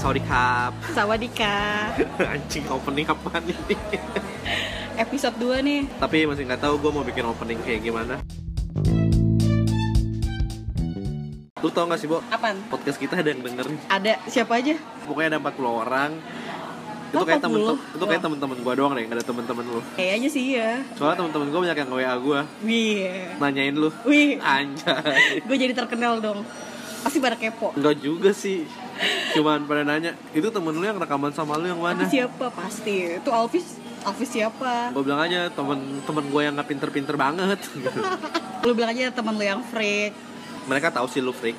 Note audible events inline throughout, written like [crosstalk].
Sorry kap Sawadika Anjing opening apaan ini? [laughs] Episode 2 nih. Tapi masih nggak tahu gue mau bikin opening kayak gimana. Lu tau gak sih, Bo? Apaan? Podcast kita ada yang denger Ada. Siapa aja? Pokoknya ada 40 orang. Itu Oh, kayak temen 40? itu kayak temen-temen gue doang deh, gak ada temen-temen lu. Kayaknya sih ya Soalnya temen-temen gue banyak yang nge-WA gue Wih. Nanyain lu. Wih. Anjay. Gue jadi terkenal dong. Pasti pada kepo. Enggak juga sih Cuman pada nanya Itu temen lu yang rekaman sama lu yang mana? Siapa? Pasti. Itu Alvis Alvis siapa? Gue bilang aja temen-temen gue yang gak pinter-pinter banget. Gitu. [laughs] Lu bilang aja teman lu yang freak. Mereka tahu sih lu freak.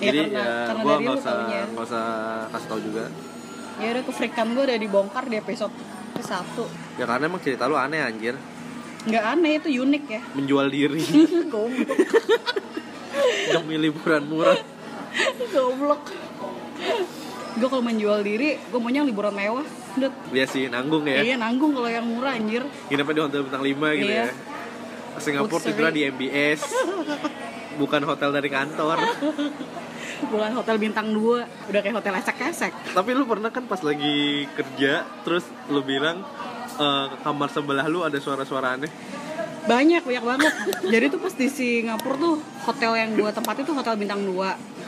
Ya, Jadi karena- ya karena gue nggak usah nggak usah kasih tahu juga. Ya udah kefreakan gue udah dibongkar di episode ke satu. Ya karena emang cerita lu aneh anjir. Nggak aneh itu unik ya. Menjual diri. [laughs] Goblok. Demi liburan murah. Goblok Gue kalau menjual diri Gue maunya liburan mewah Udah Iya sih nanggung ya. Iya nanggung kalau yang murah anjir. Nginepnya di hotel bintang 5 gitu Iya. ya. Singapura tidurnya di MBS Bukan hotel dari kantor. [laughs] Bukan hotel bintang 2 Udah kayak hotel esek-esek. Tapi lu pernah kan pas lagi kerja Terus lu bilang eh, Kamar sebelah lu ada suara-suara aneh? Banyak, banyak banget. Jadi tuh pas di Singapura tuh Hotel yang gue tempati tuh hotel bintang 2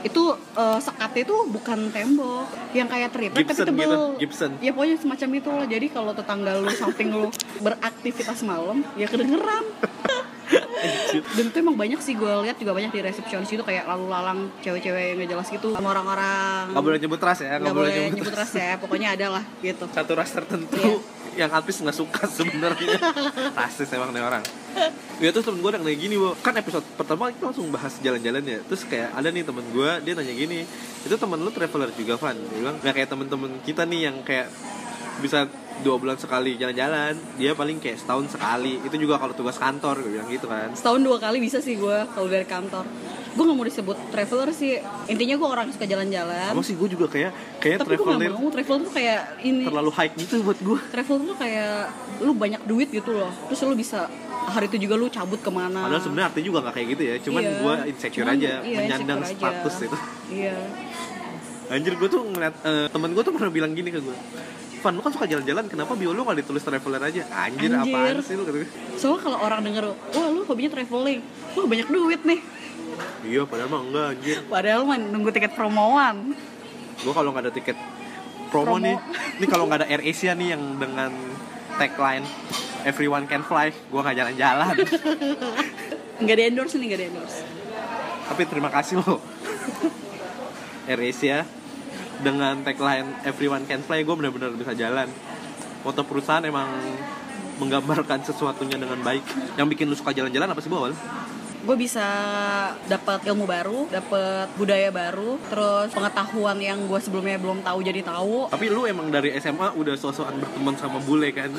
Itu eh, sekatnya tuh bukan tembok Yang kayak triplek tapi tebel. gitu Gibson. Ya pokoknya semacam itu lah. Jadi kalau tetangga lu samping lu beraktivitas malam Ya kedengeran. Dan itu emang banyak sih gue lihat juga banyak di resepsionis itu kayak lalu lalang cewek-cewek yang gak jelas gitu sama orang-orang. Gak boleh nyebut ras ya nggak boleh nyebut ras ya pokoknya ada lah gitu. Satu ras tertentu. Iya. Yang Alpis nggak suka [laughs] sebenarnya. Rasis emang nih orang. Ya terus temen gue udah kayak gini Bo. Kan episode pertama kita langsung bahas jalan-jalan ya. Terus kayak ada nih temen gue Dia nanya gini Itu temen lu traveler juga Van? Dia bilang Nggak kayak temen-temen kita nih yang kayak Bisa dua bulan sekali jalan-jalan Dia paling kayak setahun sekali. Itu juga kalau tugas kantor Gue bilang gitu kan. Setahun dua kali bisa sih gue kalau dari kantor. Gue nggak mau disebut traveler sih. Intinya gue orang suka jalan-jalan. Sih gue juga kayak Kayak tapi gue nggak traveler mau. Traveler tuh kayak ini Terlalu hype gitu buat gue traveler tuh kayak lu banyak duit gitu loh. Terus lu bisa hari itu juga lu cabut ke mana. Padahal sebenarnya artinya juga gak kayak gitu ya. Cuman Iya. gue insecure Cuman, aja iya, Menyandang insecure aja. status itu. Iya. Anjir gue tuh ngeliat eh, temen gue tuh pernah bilang gini ke gue Van lu kan suka jalan-jalan kenapa bio lu gak ditulis traveler aja? Anjir, Anjir. apaan sih lu kata soalnya kalau orang denger wah lu hobinya traveling. Wah banyak duit nih. Iya padahal mah enggak anjir. Padahal mah nunggu tiket promoan. Gue kalau gak ada tiket promo, Promo. nih Ini kalau gak ada Air Asia nih yang dengan tagline Everyone can fly Gue gak jalan-jalan. [laughs] Nggak di endorse nih nggak di endorse. Tapi terima kasih lo. Air Asia Dengan tagline Everyone can fly Gue bener-bener bisa jalan Moto perusahaan emang menggambarkan sesuatunya dengan baik Yang bikin lu suka jalan-jalan apa sih Bu awal? gue bisa dapat ilmu baru, dapat budaya baru, terus pengetahuan yang gue sebelumnya belum tahu jadi tahu. Tapi lu emang dari SMA udah sosokan berteman sama bule kan?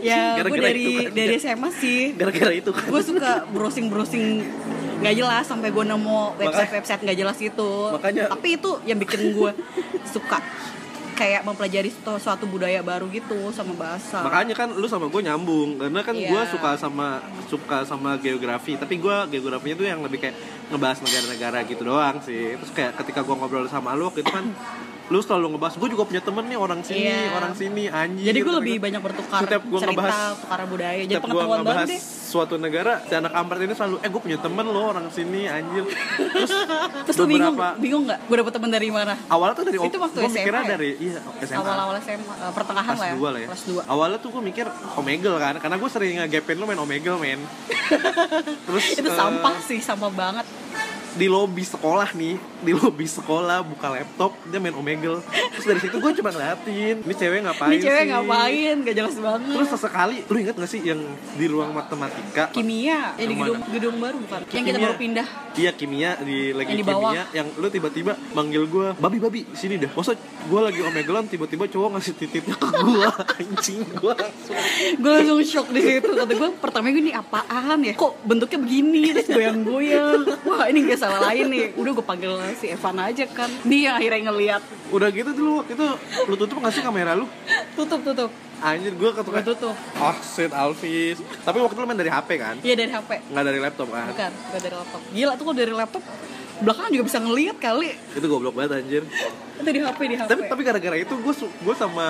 Ya, [laughs] gue dari itu kan. dari SMA sih. Gara-gara itu kan Gue suka browsing browsing nggak jelas sampai gue nemu website website nggak jelas itu. Makanya- Tapi itu yang bikin gue suka kayak mempelajari suatu, suatu budaya baru gitu sama bahasa. Makanya kan lu sama gue nyambung Karena kan Iya. gue suka sama suka sama geografi Tapi gue geografinya tuh yang lebih kayak ngebahas negara-negara gitu doang sih Terus kayak ketika gue ngobrol sama lu waktu itu kan Lu selalu ngebahas, gue juga punya temen nih orang sini, Iya. orang sini, anjir Jadi gue Tapi lebih kan banyak bertukar Setiap cerita, ngebahas- tukar budaya. Jadi Setiap gue pengetahuan ngebahas deh. suatu negara, si anak kampret ini selalu Eh gue punya temen lo orang sini, anjir Terus, [laughs] Terus lu bingung, bingung nggak? Gue dapet temen dari mana? Awalnya tuh dari Itu waktu gua mikirnya ya? dari iya SMA Awal-awal SMA, eh, pertengahan lah ya. 2 lah ya. Kelas 2. Awalnya tuh gue mikir Omegle kan, karena gue sering ngegapin lu main Omegle men. [laughs] Terus Itu eh, sampah sih, sampah banget. Di lobi sekolah nih, di lobi sekolah buka laptop dia main Omegle. Terus dari situ gue cuma ngeliatin, ini cewek ngapain Ini cewek sih? ngapain? Gak jelas banget. Terus sesekali, lu inget gak sih yang di ruang matematika? kimia, yang di gedung mana? gedung baru bukan? Yang kita baru pindah. Iya kimia di lagi Yang di bawah. kimia yang lu tiba-tiba manggil gue babi babi sini dah. Masa gue lagi omeglan tiba-tiba cowok ngasih titipnya ke gue [laughs] anjing gue langsung Gue langsung shock di situ. Kata gue pertama gue ini apaan ya? Kok bentuknya begini? Terus goyang-goyang. Wah ini gak salah lain nih. Udah gue panggil si Evan aja kan. Dia akhirnya ngeliat. udah gitu dulu waktu itu lu tutup nggak sih kamera lu Tutup tutup. anjir gue gue ketukar tutup oh shit Alvis tapi waktu itu lu main dari HP kan iya dari HP nggak dari laptop kan bukan bukan dari laptop gila tuh kalau dari laptop belakangan juga bisa ngeliat kali. Itu goblok banget anjir. Itu di HP di HP tapi tapi gara-gara itu gue gue sama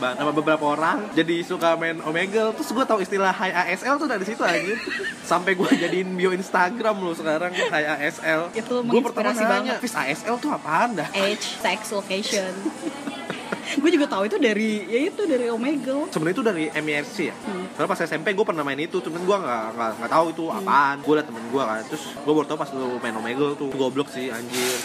sama beberapa orang jadi suka main Omegle. Terus gue tahu istilah High ASL tuh dari situ anjir. Sampai gue jadiin bio Instagram lo sekarang High ASL Itu gue pertama nanya banget. Fis ASL tuh apaan dah? Age sex location [laughs] gue juga tahu itu dari ya itu dari Omegle. Sebenarnya itu dari MIRC ya. Hmm. karena pas SMP gue pernah main itu cuman gue nggak nggak nggak tahu itu apaan. Gue liat temen gue kan terus gue baru tau pas lu main Omegle tuh goblok sih anjir.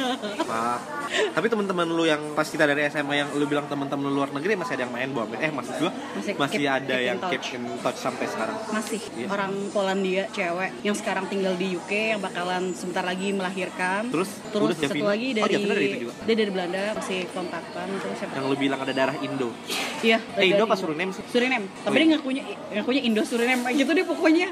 [laughs] Fuck. tapi teman-teman lu yang pas kita dari SMA yang lu bilang teman-teman lu luar negeri masih ada yang main bom eh maksud gue Masih masih, keep- ada keep yang touch. keep in touch sampai sekarang. Masih. Iya. orang Polandia cewek yang sekarang tinggal di UK yang bakalan sebentar lagi melahirkan. Terus? Terus satu lagi oh, dari, Javina dari itu juga. dia dari Belanda masih kontakkan yang lu bilang ada darah Indo. Iya eh Indo apa Suriname sih? Suriname. Tapi Oh, dia ngakunya ngakunya Indo Suriname. Kayak gitu deh pokoknya.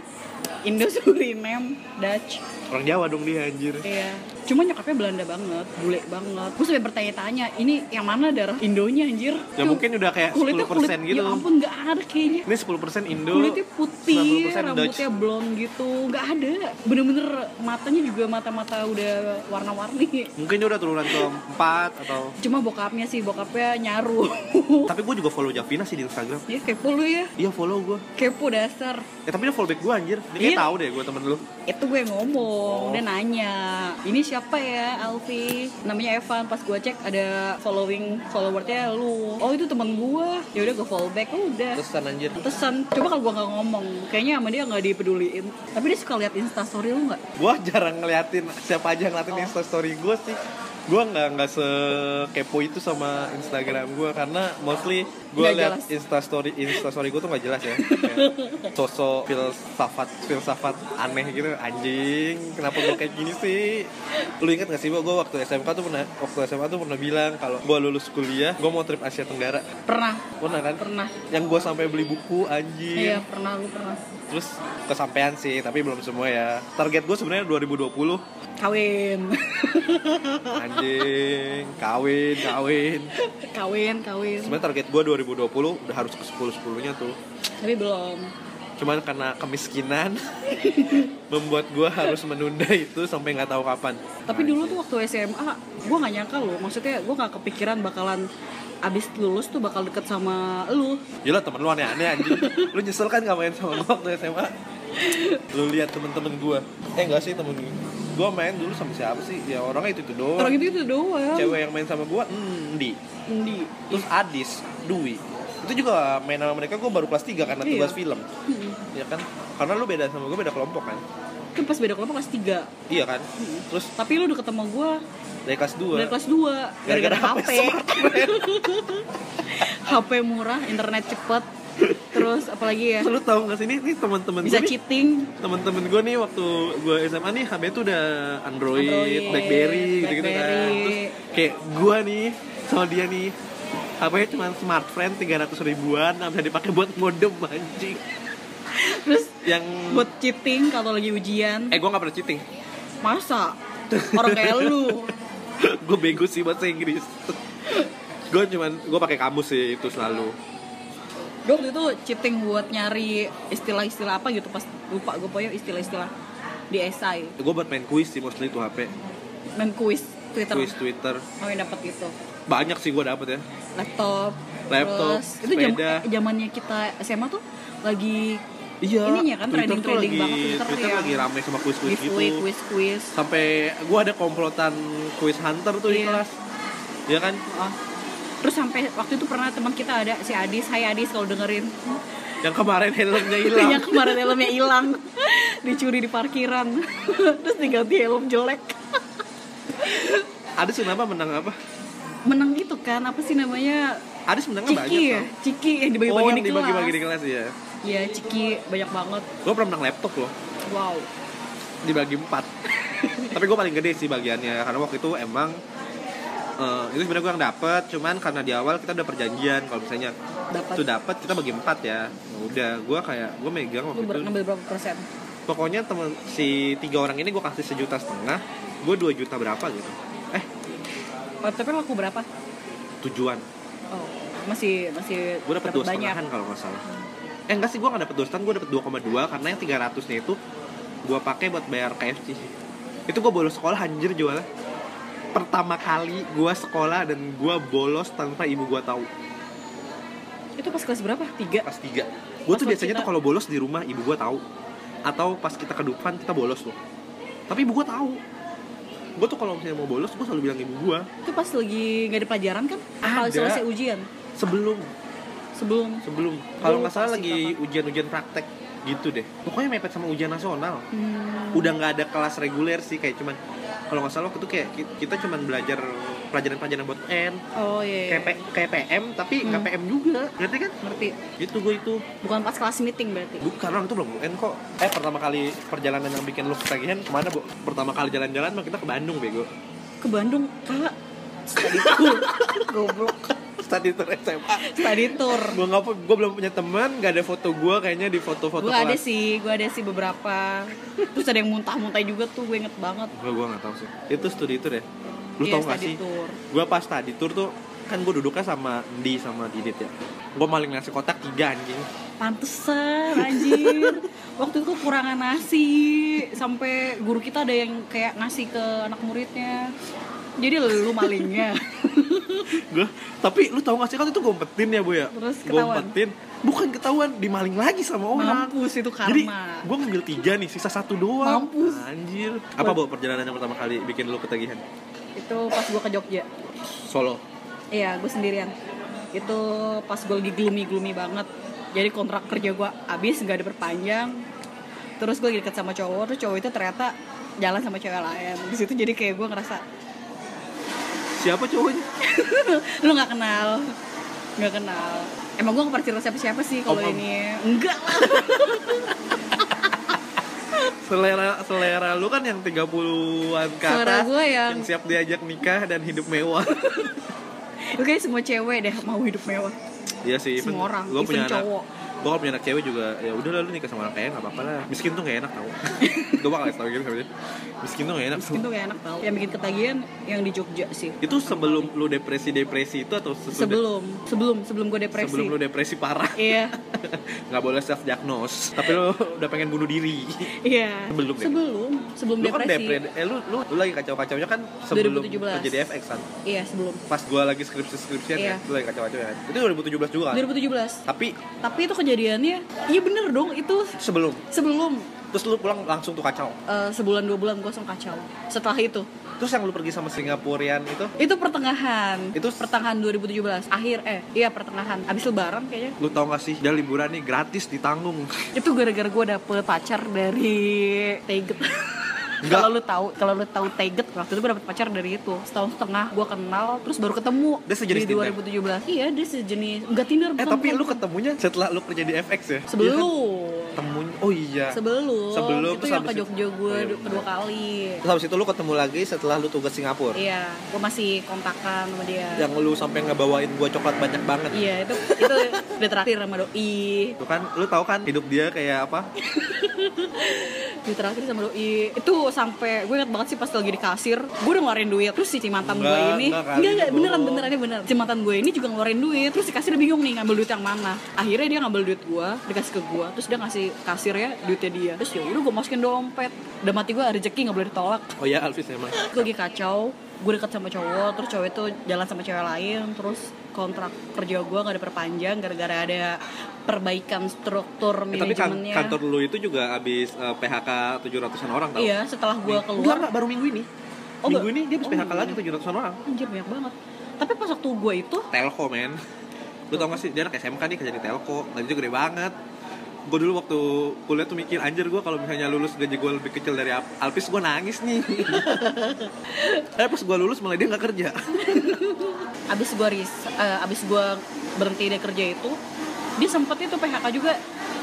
Indo Suriname Dutch. Orang Jawa dong dia anjir. Iya. Cuma nyokapnya Belanda banget, bule banget. Gue sampai bertanya-tanya, ini yang mana darah Indonya anjir? ya Tuh, mungkin udah kayak 10% kulitnya kulit, gitu Ya ampun, nggak ada kayaknya. ini 10% Indo Kulitnya putih, 90% Dutch. rambutnya blond gitu, nggak ada. Bener-bener matanya juga mata-mata udah warna-warni. mungkin dia udah turunan keempat atau Cuma bokapnya sih, bokapnya nyaru. tapi gue juga follow Javina sih di Instagram ya kepo lu ya, iya follow gue kepo dasar. Eh tapi dia follow back gue anjir Dia Iya. tahu deh gue temen lu itu gue Oh. ngomong dia nanya ini siapa ya Alfi? Namanya Evan pas gue cek ada following followernya lu. Oh itu teman gue ya udah gue follow back. Udah. Terusan anjir. Pesan. Coba kalau gue nggak ngomong kayaknya sama dia nggak dipeduliin. Tapi dia suka lihat instastory lu nggak? Gue jarang ngeliatin siapa aja yang ngeliatin Oh. instastory gue sih Gue nggak nggak sekepo itu sama Instagram gue Karena mostly gue liat instastory instastory gue tuh nggak jelas ya. [laughs] Kayak Sosok filsafat filsafat aneh gitu. Anjing kenapa gue kayak gini sih? Lu inget gak sih gue waktu SMK tuh pernah Waktu SMA tuh pernah bilang kalau gue lulus kuliah Gue mau trip Asia Tenggara. Pernah. Pernah kan? pernah. Yang gue sampai beli buku anjing. Iya pernah lu pernah. Terus kesampaian sih tapi belum semua ya. Target gue sebenarnya 2020 kawin. Anjing kawin kawin. Kawin kawin. Sebenarnya target gue 2020 udah harus ke 10 10 nya tuh. Tapi belum. Cuman karena kemiskinan [laughs] membuat gue harus menunda itu sampai nggak tahu kapan. Tapi dulu tuh waktu SMA, gue nggak nyangka loh. Maksudnya gue nggak kepikiran bakalan abis lulus tuh bakal deket sama lu. Gila temen lu aneh-aneh anjing. Lu nyesel kan gak main sama gue waktu SMA Lu lihat temen-temen gue Eh enggak sih temen gue main dulu sama siapa sih? Ya orangnya itu-itu doang. Orang itu itu doang. Cewek yang main sama gue Ndi Di. Terus Adis, Dwi. Itu juga main sama mereka gue baru kelas 3 karena Iya. tugas film. Iya kan? Karena lu beda sama gue beda kelompok kan? Kan pas beda kelompok kelas 3 Iya kan? Terus Tapi lu udah ketemu gue dari kelas 2 dari kelas 2 Gara-gara HP. [laughs] [laughs] HP murah, internet cepet Terus apalagi ya? Lu tau gak sih ini, ini teman-teman gue Bisa nih. cheating. Temen-temen gue nih waktu gue SMA nih HP tuh udah Android, Android, Blackberry gitu-gitu kan. Terus kayak gue nih sama dia nih HP-nya cuma smartphone 300 ribuan nggak bisa dipakai buat modem anjing. Terus yang buat cheating kalau lagi ujian. Eh gue nggak pernah cheating. Masa? Orang kayak lu. [laughs] Gue bego sih bahasa Inggris. Gue cuman gue pakai kamus sih itu selalu Gue waktu itu cheating buat nyari istilah-istilah apa gitu pas lupa gue pokoknya istilah-istilah di esai. Gue buat main kuis sih mostly tuh HP main kuis Twitter. Kuis Twitter. Oh yang dapat itu. Banyak sih gue dapet ya. Laptop Laptop, terus itu sepeda. eh, zamannya kita SMA tuh lagi iya Ininya kan, Twitter tuh trending-trending lagi- banget Twitter Twitter yang lagi rame sama kuis-kuis gitu. Giveaway kuis kuis sampai gua ada komplotan kuis hunter tuh di Iya. kelas. Ya kan? Oh. Terus sampai waktu itu pernah teman kita ada si Adis. Hai Adis kalau dengerin. Yang kemarin helmnya [laughs] hilang. Yang kemarin helmnya hilang. Dicuri di parkiran. [laughs] Terus diganti helm jelek. Adis kenapa menang apa? Menang itu kan apa sih namanya? Adis menangnya banyak Ciki ya tau. Ciki yang oh dibagi-bagi yang di kelas. dibagi-bagi di kelas ya Iya Ciki banyak banget. Gua pernah menang laptop loh. Wow. Dibagi empat. [laughs] Tapi gua paling gede sih bagiannya karena waktu itu emang eh, itu sebenarnya gue yang dapet cuman karena di awal kita udah perjanjian kalau misalnya dapat itu dapet kita bagi empat ya. Udah gue kayak gue megang waktu itu. ngambil berapa persen? Pokoknya temen si tiga orang ini gue kasih sejuta setengah gue dua juta berapa gitu. Eh laptopnya laku berapa? tujuan. Oh masih masih gue dapet dua banyak. setengahan kalau nggak salah. Eh enggak sih gue nggak dapet dua setengah gue dapet 2,2 karena yang 300 nya itu gue pakai buat bayar KFC itu gue bolos sekolah anjir jualnya pertama kali gue sekolah dan gue bolos tanpa ibu gue tahu. Itu pas kelas berapa? Tiga? Pas tiga. Gue tuh biasanya kita- tuh kalau bolos di rumah ibu gue tahu. Atau pas kita ke depan kita bolos tuh tapi ibu gue tahu. Gue tuh kalau misalnya mau bolos gue selalu bilang ibu gue itu pas lagi nggak ada pelajaran kan? Ada. selesai ujian? Sebelum. Sebelum. Sebelum. Kalau nggak salah lagi ujian-ujian praktek gitu deh. Pokoknya mepet sama ujian nasional. Hmm, udah nggak ada kelas reguler sih kayak cuman kalau nggak salah waktu itu kayak ki- kita cuman belajar pelajaran-pelajaran buat N. Oh iya, iya. kayak, PM tapi nggak Hmm. PM juga. Ngerti kan? Ngerti. Itu gue itu. Bukan pas kelas meeting berarti? Bukan orang itu belum UN kok. Eh pertama kali perjalanan yang bikin lu ketagihan ke mana bu? Pertama kali jalan-jalan mah kita ke Bandung bego. Ke Bandung kak. [laughs] Goblok study tour SMA study tour. Gue nggak gue belum punya teman nggak ada foto gue kayaknya di foto-foto gue ada sih gue ada sih beberapa. Terus ada yang muntah-muntah juga tuh gue inget banget. Gue gue nggak tahu sih. Itu studi tour ya? Lu Iya, tau gak study sih? tour. gue pas study tour tuh kan gue duduknya sama Di sama Didit ya. Gue maling nasi kotak tiga anjing. Pantesan anjir. [laughs] Waktu itu kekurangan nasi. Sampai guru kita ada yang kayak ngasih ke anak muridnya Jadi lu malingnya. [laughs] Gue tapi lu tau gak sih kan itu gue umpetin ya bu ya? Terus gue ketahuan? umpetin bukan ketahuan dimaling lagi sama orang. Mampus itu jadi karma gue ngambil tiga nih sisa satu doang. Mampus. anjir. Apa bu perjalanan yang pertama kali bikin lu ketagihan? Itu pas gue ke Jogja. Solo? Iya gue sendirian. Itu pas gue lagi gloomy-gloomy banget. Jadi kontrak kerja gue habis gak ada perpanjang. Terus gue lagi deket sama cowok Terus cowok itu ternyata jalan sama cewek lain. Di situ jadi kayak gue ngerasa siapa cowoknya? [laughs] Lu nggak kenal. Nggak kenal. Emang gue cerita siapa siapa sih kalau ini. Enggak lah. [laughs] Selera selera lu kan yang 30-an ke Selera atas gua yang- siap diajak nikah dan hidup mewah. Kayak semua cewek deh mau hidup mewah. Iya sih, Semua even- orang, gua punya even anak, cowok. Gue kalau punya anak cewek juga, ya udah lah lu nikah sama orang kaya nggak apa-apa lah. Miskin tuh gak enak tau. [laughs] gue bakal tau gitu sama dia. Miskin tuh gak enak. Miskin tuh gak enak tau Yang bikin ketagihan yang di Jogja sih Itu sebelum lu depresi-depresi itu atau? Sebelum Sebelum Sebelum gue depresi Sebelum lu depresi parah. Iya [laughs] nggak boleh self diagnose. Tapi lu [laughs] udah pengen bunuh diri. Iya Sebelum. Sebelum Sebelum lu kan depresi depre, eh lu, lu, lu lagi kacau-kacaunya kan sebelum 2017. kerja di FX kan. Iya sebelum Pas gua lagi skripsi-skripsian Iya. kan, lu lagi kacau-kacau kan. Itu 2017 juga kan. 2017 Tapi Tapi itu kejadiannya Iya bener dong Itu sebelum? sebelum. Terus lu pulang langsung tuh kacau. eh, Sebulan dua bulan gue langsung kacau Setelah itu. Terus yang lu pergi sama Singapurian itu? Itu pertengahan Itu- pertengahan 2017 Akhir eh iya pertengahan Abis lebaran kayaknya. Lu tau gak sih dia liburan nih gratis ditanggung Itu gara-gara gue dapet pacar dari Teget Enggak. [laughs] Kalau lu tahu, kalau lu tahu Teget waktu itu gue dapet pacar dari itu. Setahun setengah gue kenal, terus baru ketemu Dia sejenis di Tinder? 2017. Iya, dia sejenis enggak Tinder eh bukan, tapi bukan. lu ketemunya setelah lu kerja di FX ya kan? sebelum temunya oh iya. Sebelum Sebelum, itu terus yang ke Jogja gue Oh, iya, kedua kali. Terus habis itu lu ketemu lagi setelah lu tugas Singapura? Iya gue masih kontakan sama dia. Yang lu sampai ngebawain gua coklat banyak banget. Iya itu itu udah terakhir sama doi. Tuh kan lu tahu kan hidup dia kayak apa? [laughs] Di terakhir sama doi. Itu sampai gue ingat banget sih pas lagi di kasir gue udah ngeluarin duit. Terus si mantan gue ini enggak enggak enggak beneran beneran ini bener si mantan gue ini juga ngeluarin duit terus si kasir bingung nih ngambil duit yang mana. Akhirnya dia ngambil duit gue dikasih ke gue terus dia ngasih kasir ya duitnya dia. Terus ya udah gue masukin dompet. Udah mati gue rezeki nggak boleh ditolak. Oh iya Alvis emang gue lagi kacau. Gue deket sama cowok terus cowok itu jalan sama cewek lain. Terus kontrak kerja gue gak ada perpanjang gara-gara ada perbaikan struktur tapi kan manajemennya. kantor lu itu juga habis eh, PHK 700-an orang tau? Iya setelah gue keluar. Enggak, baru minggu ini. Oh, minggu ini dia habis Oh, PHK lagi 700-an orang. Anjir banyak banget. Tapi pas waktu gue itu telco men. Lu tau gak sih dia anak SMK nih kerja di telco. Gajinya gede banget gue dulu waktu kuliah tuh mikir anjir gue kalau misalnya lulus gaji gue lebih kecil dari Al- Alpis gue nangis nih. [laughs] Eh pas gue lulus malah dia nggak kerja. [laughs] Abis gue ris eh, abis gue berhenti dari kerja itu dia sempet itu PHK juga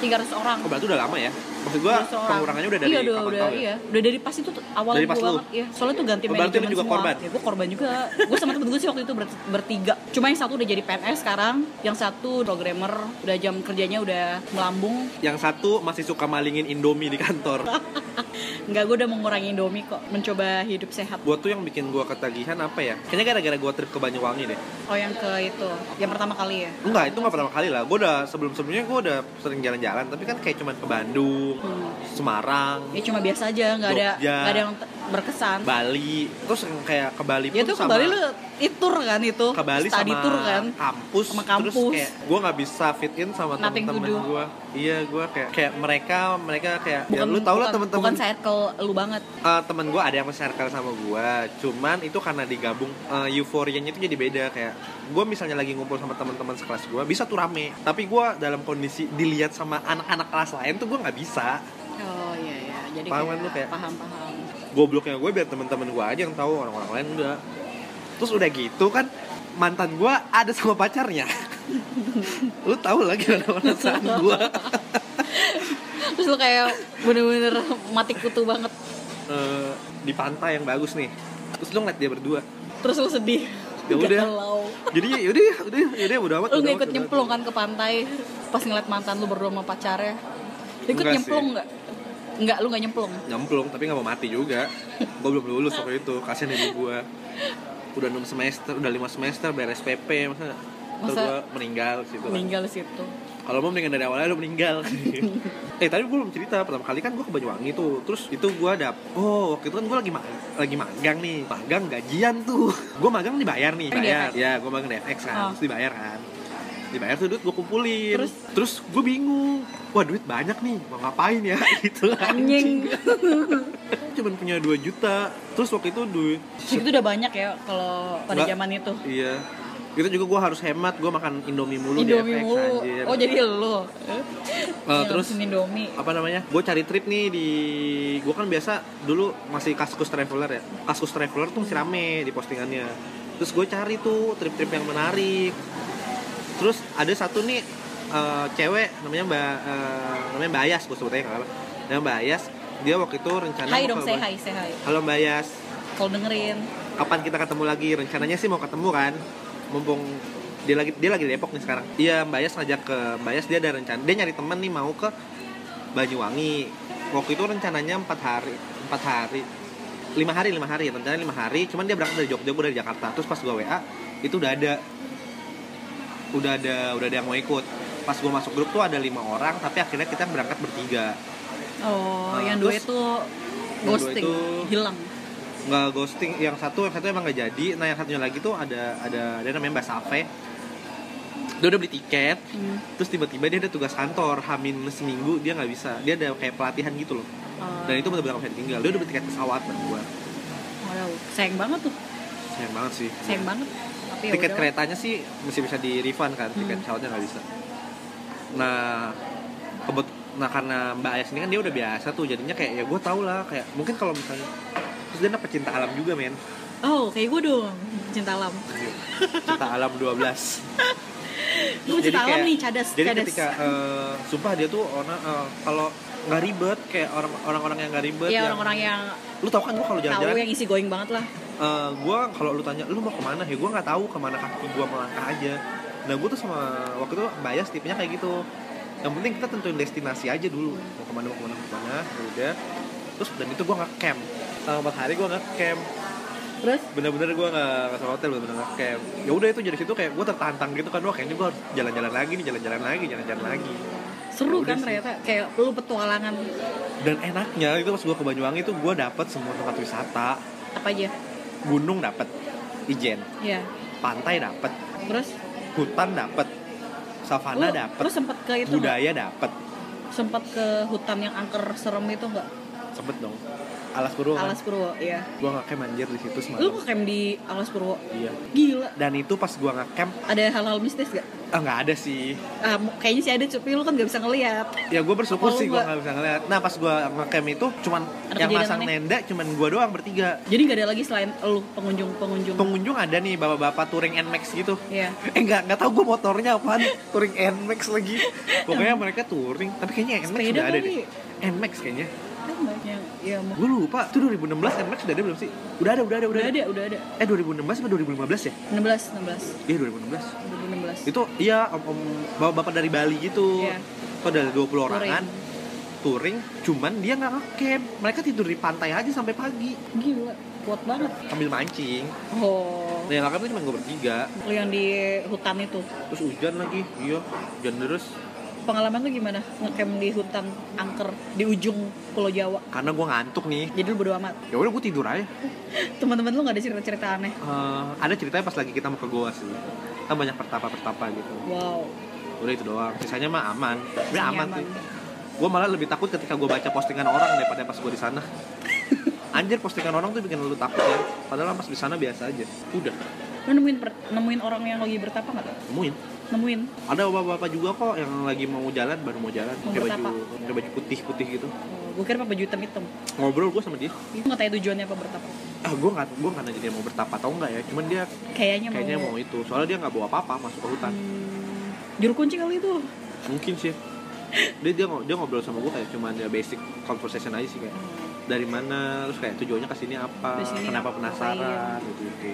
300 orang. Oh berarti udah lama ya maksud gua orang- pengurangannya udah dari iya, udah, udah, ya? iya. udah dari pas itu awal Dari gua pas lu? banget ya soalnya tuh ganti manajemen juga semua. korban? ya gue korban juga. Gue sama temen gue sih waktu itu ber- bertiga. Cuma yang satu udah jadi PNS sekarang yang satu programmer. Udah jam kerjanya udah melambung. Yang satu masih suka malingin Indomie di kantor. [laughs] Nggak gue udah mengurangi Indomie kok mencoba hidup sehat. Buat tuh yang bikin gua ketagihan apa ya? Kayaknya gara-gara gua trip ke Banyuwangi deh. Oh yang ke itu yang pertama kali ya? Enggak itu nggak pertama kali lah. Gua udah sebelum sebelumnya gua udah sering jalan-jalan tapi kan kayak cuman ke Bandung Hmm. Semarang ya cuma biasa aja nggak ada nggak ada yang berkesan. Bali. Terus kayak ke Bali pun ya ke sama. Bali lu itu kan itu? Ke Bali sama tour kan? kampus, Sama terus kampus. kayak gue nggak bisa fit in sama temen-temen gue iya gue kayak kayak mereka mereka kayak ya bukan lu tau lah temen-temen. bukan circle lu banget. Eh, temen gue ada yang circle sama gue cuman itu karena digabung eh, euforianya itu jadi beda kayak gue misalnya lagi ngumpul sama teman-teman sekelas gue bisa tuh rame tapi gue dalam kondisi dilihat sama anak-anak kelas lain tuh gue nggak bisa. Oh iya iya. Jadi Paham kan lu kayak- paham paham gobloknya gue biar temen-temen gue aja yang tahu orang-orang lain enggak. Terus udah gitu kan mantan gue ada sama pacarnya. Lu tahu lagi ada perasaan gue terus lu kayak bener-bener mati kutu banget. Eh, di pantai yang bagus nih. Terus lu ngeliat dia berdua. Terus lu sedih. Ya udah. Jadi ya udah ya udah ya udah udah amat lu nggak amat, ikut nyemplung kan ke pantai pas ngeliat mantan lu berdua sama pacarnya. Lu ikut Enggak nyemplung nggak? Nggak lu nggak nyemplung? Nyemplung tapi nggak mau mati juga. Gue belum lulus waktu itu kasian ibu gue udah 6 semester udah lima semester beres PP masa? Terus Masa- gue meninggal situ kan. meninggal di situ. Kalau mau mendingan dari awalnya lu meninggal. [laughs] Eh tadi gue belum cerita pertama kali kan gue ke Banyuwangi tuh. Terus itu gue dap oh waktu itu kan gue lagi ma- lagi magang nih. Magang gajian tuh. Gue magang dibayar nih Di bayar. Ya gue magang di FX kan Oh. terus dibayar kan dibayar tuh duit gue kumpulin. Terus? terus gue bingung wah duit banyak nih mau ngapain ya? [laughs] Gitu anjing. Cuman punya 2 juta. Terus waktu itu duit itu udah banyak ya kalau pada Nggak. zaman itu? Iya. Itu juga gue harus hemat gue makan indomie mulu Indomie di FX mulu. anjir. oh jadi lu Eh, terus Indomie. apa namanya? Gue cari trip nih di gue kan biasa dulu masih kaskus traveler ya. Kaskus traveler tuh masih rame di postingannya. Terus gue cari tuh trip-trip yang menarik terus ada satu nih eh, cewek namanya mbak eh, namanya mbak Ayas gue sebutnya nggak apa namanya mbak Ayas dia waktu itu rencana Hai dong ke- say hi say hi. Halo mbak Ayas. Kalau dengerin. Kapan kita ketemu lagi? Rencananya sih mau ketemu kan. Mumpung dia lagi dia lagi di Depok nih sekarang. Iya Mbak Yas ngajak ke Mbak Yas dia ada rencana dia nyari temen nih mau ke Banyuwangi. Waktu itu rencananya empat hari empat hari. Lima hari lima hari. Rencananya lima hari. Cuman dia berangkat dari Jogja gue dari Jakarta. Terus pas gue WA itu udah ada udah ada udah ada yang mau ikut. Pas gue masuk grup tuh ada lima orang tapi akhirnya kita berangkat bertiga. Oh Nah, yang dua itu ghosting itu- hilang. Nggak ghosting yang satu yang satu emang nggak jadi. Nah yang satunya lagi tuh ada ada ada namanya Mbak Safe. Dia udah beli tiket Hmm. terus tiba-tiba dia ada tugas kantor hamin seminggu dia nggak bisa. Dia ada kayak pelatihan gitu loh. Oh, dan itu benar-benar bisa ditinggal. Dia udah beli tiket pesawat dan gua. Waduh, sayang banget tuh. Sayang banget sih. Sayang banget tapi ya tiket udahlah. keretanya sih masih bisa di refund kan tiket Hmm. pesawatnya nggak bisa. Nah kebet nah karena Mbak Ayas ini kan dia udah biasa tuh jadinya kayak ya gue tau lah kayak mungkin kalau misalnya terus dia dapet cinta alam juga men. Oh kayak gue dong cinta alam. Cinta alam 12 [laughs] gue cinta alam nih cadas jadi cadas. ketika eh, sumpah dia tuh orang eh, kalau nggak ribet kayak orang orang-orang yang nggak ribet Iya yang- orang-orang yang lu tau kan gua kalau jalan-jalan yang isi going banget lah eh, gua kalau lu tanya lu mau ke mana? Ya gua nggak tahu ke mana kaki gua melangkah aja. Nah gua tuh sama waktu itu bias tipenya kayak gitu. Yang penting kita tentuin destinasi aja dulu. Mau ke mana mau ke mana mau ke mana ya udah. Terus dan itu gua nggak camp selama empat hari gua nggak camp terus? Bener-bener gue nggak sama hotel bener-bener nggak camp ya udah itu dari situ kayak gue tertantang gitu kan wah kayaknya gue harus jalan-jalan lagi nih jalan-jalan lagi jalan-jalan lagi. Seru Udah kan ternyata kayak lu petualangan. Dan enaknya itu pas gue ke Banyuwangi itu gue dapet semua tempat wisata. Apa aja gunung dapet ijen. Ya pantai dapet. Terus? Hutan dapet. Savana lu sempet ke itu budaya dapet. Sempet ke hutan yang angker serem itu enggak sempet dong alas purwo kan? Alas Purwo iya. Gue nggak camp anjir di situ lu semalam ngecamp di Alas Purwo? Iya. Gila. Dan itu pas gue nggak camp ada hal-hal mistis gak? ah nggak ada sih. Ah, kayaknya sih ada tapi lu kan gak bisa ngeliat. Ya gue bersyukur lu sih gue nggak- nggak bisa ngeliat. Nah pas gue ngecamp itu cuman Ada yang masang aneh? nenda cuman gue doang bertiga. Jadi gak ada lagi selain lu pengunjung-pengunjung pengunjung. Ada nih bapak-bapak touring Nmax gitu. Iya. Eh nggak nggak tahu gue motornya apaan touring Nmax lagi. Pokoknya [laughs] mereka touring tapi kayaknya Nmax sepeda udah ada deh. Nmax kayaknya. Kan ya mau gue lupa. Itu 2016 Nmax udah ada belum sih? Udah ada udah ada udah ada. udah ada. Eh 2016 atau 2015 ya? 16 16 iya 2016 2016 itu iya om, om bapak-bapak dari Bali gitu. Iya. itu ada 20 orangan. Touring. Cuman dia nggak ngecamp. Mereka tidur di pantai aja sampai pagi. Gila kuat banget. Sambil mancing. Oh. Nah yang lakukan cuma gue bertiga. Yang di hutan itu? Terus hujan lagi iya. Hujan terus pengalaman lu gimana? Ngecamp di hutan angker di ujung pulau Jawa. Karena gue ngantuk nih. Jadi lu bodo amat? Ya udah gue tidur aja. [laughs] Teman-teman lu gak ada cerita-cerita aneh? Eh, ada ceritanya pas lagi kita mau ke goa sih. Kan banyak pertapa-pertapa gitu. Wow. Udah itu doang. Sisanya mah aman. Sisanya aman, aman. sih. Gue malah lebih takut ketika gue baca postingan orang daripada pas gue di sana. [laughs] Anjir postingan orang tuh bikin lu takut ya. Padahal pas di sana biasa aja. Udah. Lu nemuin nemuin orang yang lagi bertapa nggak tuh temuin nemuin. Ada bapak-bapak juga kok yang lagi mau jalan baru mau jalan. Pakai baju pakai baju putih-putih gitu. Oh, gue kira apa baju hitam hitam. Ngobrol gue sama dia. Itu nggak tahu tujuannya apa bertapa. Ah gue nggak gue nggak nanya dia mau bertapa atau enggak ya. Cuman dia kayaknya mau, kayaknya mau itu. Soalnya dia nggak bawa apa-apa masuk ke hutan. Hmm, juru kunci kali itu. Mungkin sih. Dia dia, ngo- dia ngobrol sama gue kayak cuman ya basic conversation aja sih kayak dari mana terus kayak tujuannya ke sini apa kenapa apa, penasaran gitu gitu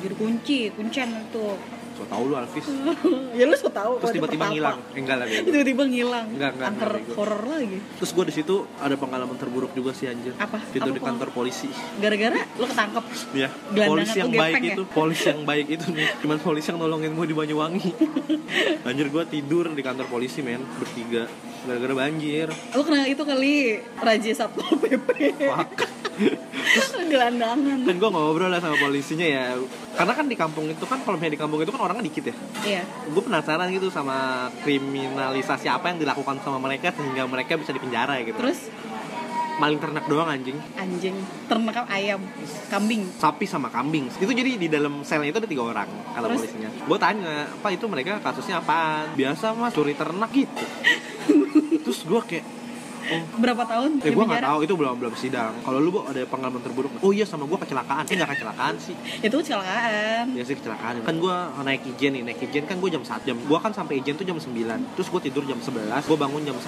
juru kunci kuncen itu so tau lu Alvis [laughs] ya lu so tau terus tiba-tiba ngilang. Eh, enggak lah tiba-tiba ngilang. Enggak, enggak, angker enggak. horor lagi. Terus gue di situ ada pengalaman terburuk juga sih anjir. Apa? Tidur apa di kantor polisi. Gara-gara lu ketangkep? Ya Gelandangan polisi yang baik ya? itu polisi yang baik itu nih. Cuman polisi yang nolongin gue di Banyuwangi. [laughs] Anjir gue tidur di kantor polisi men. Bertiga. Gara-gara banjir. Lu kena itu kali raja satpol pp Fuck. [laughs] gelandangan. Dan gue ngobrol lah sama polisinya ya karena kan di kampung itu kan kalau misalnya di kampung itu kan orangnya dikit ya. Iya. Gue penasaran gitu sama kriminalisasi apa yang dilakukan sama mereka sehingga mereka bisa dipenjara gitu. Terus? Maling ternak doang anjing. Anjing. Ternak ayam. Kambing. Sapi sama kambing. Itu jadi di dalam selnya itu ada tiga orang Terus? polisinya. Gue tanya apa itu mereka kasusnya apaan? Biasa mas. Curi ternak gitu. [laughs] Terus gue kayak berapa tahun Eh gue nggak tahu itu belum belum sidang. Kalau lu ada pengalaman terburuk? Oh iya sama gue kecelakaan. Eh nggak kecelakaan sih. itu kecelakaan Ya sih kecelakaan. Kan gue naik ijen nih, naik ijen kan gue jam 1 jam. Gue kan sampai ijen tuh jam 9 Terus gue tidur jam 11 Gue bangun jam 1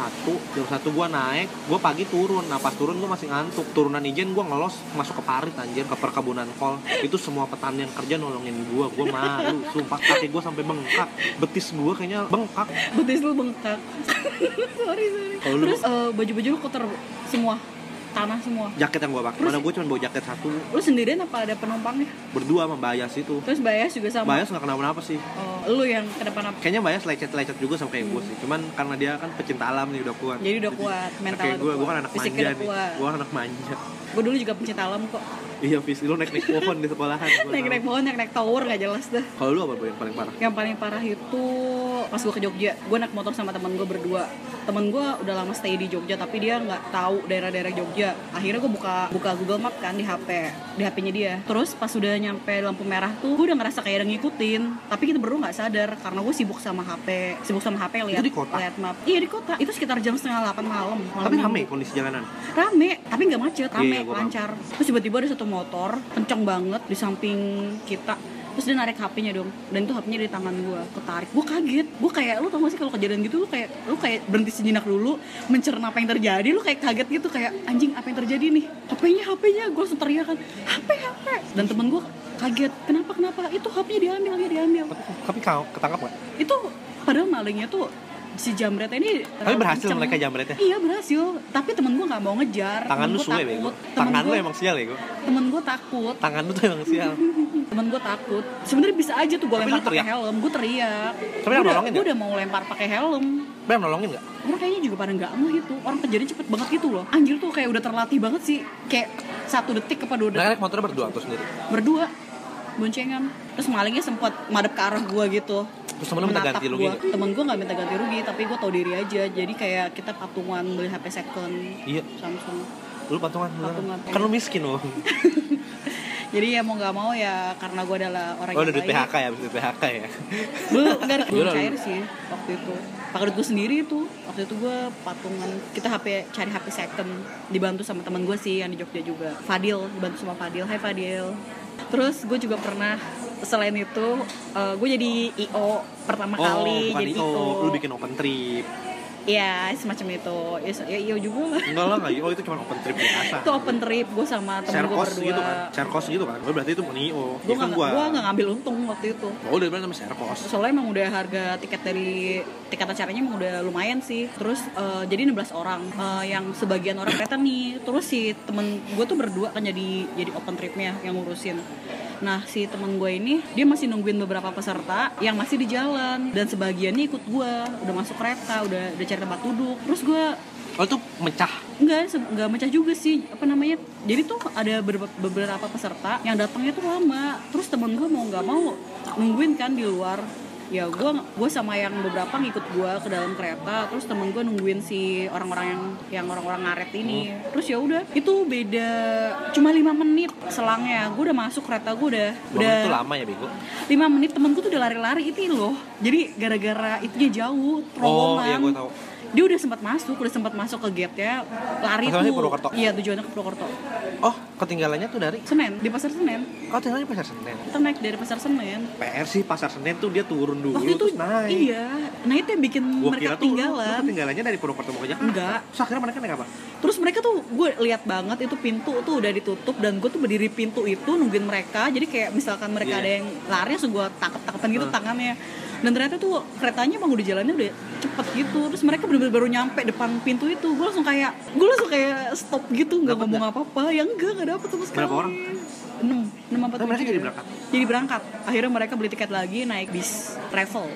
Jam 1 gue naik. Gue pagi turun. Nah pas turun gue masih ngantuk. Turunan ijen gue ngelos masuk ke parit anjir ke perkebunan kol. Itu semua petani yang kerja nolongin gue. Gue malu. Sumpah kaki gue sampai bengkak. Betis gue kayaknya bengkak. betis lu bengkak [laughs] sorry sorry Kalau lu- terus eh, baju-baju lu kotor semua tanah semua Jaket yang gue pakai. Mana gue cuma bawa jaket satu. lu sendirian apa ada penumpangnya Berdua sama Bayas itu. terus Bayas juga sama Bayas nggak kenapa-napa sih. oh, lu yang kenapa-napa Kayaknya Bayas lecet-lecet juga sama kayak gue sih. Cuman karena dia kan pecinta alam nih udah kuat. jadi udah kuat mental kayak gue, gue kan anak fisiknya manja nih. Gue anak manja. gue dulu juga pencinta alam kok Iya, Fis, lu naik naik pohon di sekolahan. [laughs] naik naik pohon naik naik tower nggak jelas dah. Kalau lu apa yang paling parah? yang paling parah itu pas gue ke Jogja. Gue naik motor sama temen gue berdua. Temen gue udah lama stay di Jogja tapi dia nggak tahu daerah-daerah Jogja. Akhirnya gue buka buka Google Map kan di HP di HP-nya dia. Terus pas udah nyampe lampu merah tuh gue udah ngerasa kayak ada ngikutin. Tapi kita berdua nggak sadar karena gue sibuk sama HP sibuk sama HP lihat Itu di kota? lihat map. Iya di kota. Itu sekitar jam setengah delapan malam, malam Tapi rame kondisi jalanan. rame tapi nggak macet rame Iya, lancar. Terus tiba-tiba ada satu motor kencang banget di samping kita. Terus dia narik HP-nya dong dan itu HP-nya di tangan gue ketarik. Gue kaget. Gue kayak lu tau gak sih kalau kejadian gitu lu kayak lu kayak berhenti sejenak dulu mencerna apa yang terjadi lu kayak kaget gitu kayak anjing apa yang terjadi nih? HP-nya HP-nya gue langsung teriakan HP HP dan temen gue kaget kenapa kenapa? Itu HP-nya diambil ya diambil. Tapi kau ketangkap nggak? itu padahal malingnya tuh si jamret ini Tapi berhasil kenceng. mereka jamretnya. Iya berhasil, tapi temen gue nggak mau ngejar. Tangan lu Temen gua suwe bego. Tangan lu gua- emang sial ya, gue. Temen gue takut. Tangan lu tuh emang sial. [laughs] Temen gue takut. Sebenarnya bisa aja tuh gue lempar pakai helm. Gue teriak. Tapi Gua yang udah, nolongin gue nggak? udah mau lempar pakai helm. Bram nolongin nggak? Orang kayaknya juga pada nggak ngeh gitu. Orang kejadian cepet banget gitu loh. Anjir tuh kayak udah terlatih banget sih. Kayak satu detik apa dua detik. Nah, naik motornya berdua tuh sendiri. Berdua boncengan. Terus malingnya sempat madep ke arah gue gitu. Terus temen lu minta ganti rugi gua. nggak? Temen gue nggak minta ganti rugi, tapi gue tau diri aja. Jadi kayak kita patungan beli HP second Iya, Samsung. lu patungan. Patungan. Kan lu miskin loh. [laughs] Jadi ya mau nggak mau ya karena gue adalah orang Oh, yang udah. PHK ya, duit PHK ya. [laughs] Belum, enggak belum cair sih waktu itu. Pakai duit gue sendiri itu. Waktu itu gue patungan kita HP cari HP second dibantu sama teman gue sih yang di Jogja juga. Fadil dibantu sama Fadil. Hai Fadil. Terus gue juga pernah selain itu gue jadi IO pertama Oh, kali bukan jadi IO. IO. Lu bikin open trip. Iya, semacam itu. Ya, ya iya juga lah. enggak lah enggak [laughs] oh itu cuma open trip biasa Itu open trip gue sama temen gue berdua. gitu kan share cost gitu kan oh, berarti itu nio Gue itu kan nggak gua gua nggak ngambil untung waktu itu. oh udah bilang sama share cost Soalnya emang udah harga tiket dari tiket acaranya emang udah lumayan sih. Terus eh, jadi 16 orang Eh, yang sebagian orang kereta nih. Terus si temen gue tuh berdua kan jadi jadi open tripnya yang ngurusin. Nah si temen gue ini dia masih nungguin beberapa peserta yang masih di jalan. Dan sebagiannya ikut gue udah masuk kereta udah udah cari tempat duduk. Terus gue oh itu mecah? Enggak, enggak mecah juga sih. Apa namanya? Jadi tuh ada beberapa, beberapa peserta yang datangnya tuh lama. Terus temen gue mau nggak mau nungguin kan di luar ya gue gue sama yang beberapa ngikut gue ke dalam kereta terus temen gue nungguin si orang-orang yang yang orang-orang ngaret ini. Terus ya udah itu beda cuma lima menit selangnya. Gue udah masuk kereta gue udah Bang, udah itu lama ya bego? lima menit temenku tuh udah lari-lari itu loh. Jadi gara-gara itu dia jauh oh terowongan. iya gue tahu dia udah sempat masuk udah sempat masuk ke gate ya lari Masalahnya tuh Purwokerto? iya tujuannya ke Purwokerto. Oh ketinggalannya tuh dari? Senen di pasar Senen. Oh tinggalnya pasar senen. Kita naik dari pasar Senen. PR sih pasar senen tuh dia turun dulu waktu itu terus naik. iya nah itu yang bikin Gua mereka kira tuh ketinggalan. ketinggalannya dari Purwokerto mau ke Jakarta. Enggak. Terus akhirnya mereka naik apa? terus mereka tuh gue lihat banget itu pintu tuh udah ditutup dan gue tuh berdiri pintu itu nungguin mereka. Jadi kayak misalkan mereka Iya. ada yang lari langsung gue tangkap tangkapan gitu Hmm. tangannya dan ternyata tuh keretanya emang udah jalannya udah cepet gitu terus mereka bener-bener baru nyampe depan pintu itu gue langsung kayak gue langsung kayak stop gitu nggak ngomong apa-apa ya enggak nggak dapet sama sekali Berapa orang? enam enam apa Nah, mereka tujuh jadi berangkat? jadi berangkat akhirnya mereka beli tiket lagi naik bis travel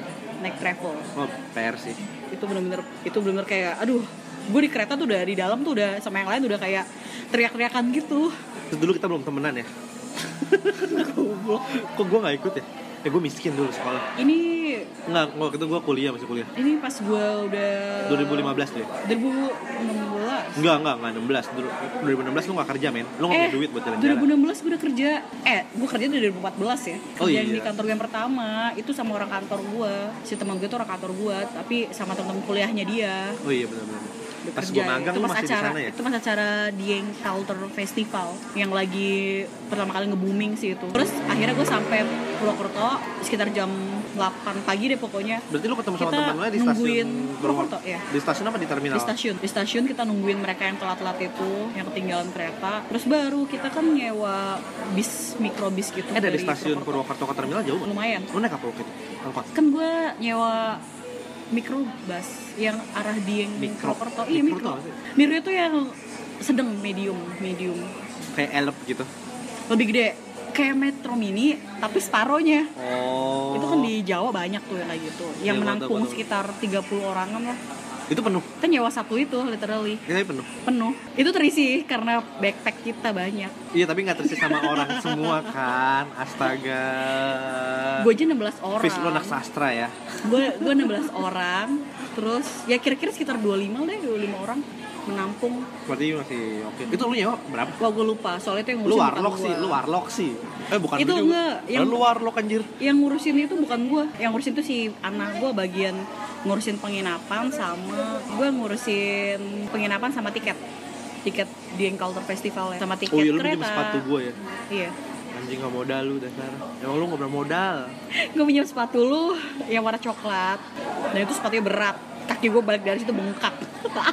naik travel Oh, PR sih. itu bener-bener itu bener-bener kayak aduh gue di kereta tuh udah di dalam tuh udah sama yang lain udah kayak teriak-teriakan gitu Terus dulu kita belum temenan ya. [laughs] Kok gue gak ikut ya? Ya gue miskin dulu sekolah. ini Enggak, waktu itu gue kuliah masih kuliah. ini pas gue udah 2015 deh. 2016 Enggak, enggak, enggak 16. Dulu 2016 lu gak kerja, men. Lu gak eh punya duit buat jalan-jalan. 2016 gue udah kerja eh gue kerja dari 2014 ya Oh, kerjaan iya. di kantor gue yang pertama itu sama orang kantor gue si teman gue tuh orang kantor gue tapi sama teman kuliahnya dia Oh iya benar-benar. Pas gue magang itu pas masih di acara sana ya? itu pas acara Dieng Culture Festival yang lagi pertama kali nge-booming sih itu terus akhirnya gue sampai Purwokerto sekitar jam 8 pagi deh pokoknya Berarti lu ketemu sama teman lu di stasiun Purwokerto. Ya. Di stasiun apa di terminal? di stasiun di stasiun kita nungguin mereka yang telat-telat itu yang ketinggalan kereta terus baru kita kan nyewa bis mikrobis gitu Eh dari stasiun Purwokerto ke terminal jauh lumayan Lu naik apa waktu itu? Angkot. kan gue nyewa mikrobus yang arah Dieng Mikro. Purwokerto iya Mikro mikro itu yang sedang medium medium Kayak elep gitu. lebih gede kayak metro mini tapi separohnya Oh. itu kan di Jawa banyak tuh yang kayak gitu. Yang Iya, menampung betul, sekitar 30 orangan lah. Itu penuh. kita nyewa satu itu literally. Ini tapi penuh. penuh. Itu terisi karena backpack kita banyak. Iya tapi nggak terisi sama orang semua kan. Astaga. Gue aja 16 orang. Fish lu anak sastra ya? Gue gue 16 orang. Terus ya kira-kira sekitar 25 deh 25 orang menampung. Berarti masih oke. Itu lu nyewa berapa? wah gue lupa. Soalnya itu yang Lu ngurusin bukan warlock sih, lu warlock sih. Eh bukan Itu lu juga. enggak, yang- Lu warlock anjir. yang ngurusin itu bukan gue yang ngurusin itu si anak gue bagian ngurusin penginapan sama gue ngurusin penginapan sama tiket. Tiket di Encounter Festival ya. Sama tiket Oh iya lu kereta. pinjam sepatu gue ya? Iya. Anjing gak modal lu dasar. Emang lu gak bermodal [laughs] gue pinjam sepatu lu yang warna coklat. Dan itu sepatunya berat kaki gue balik dari situ bengkak.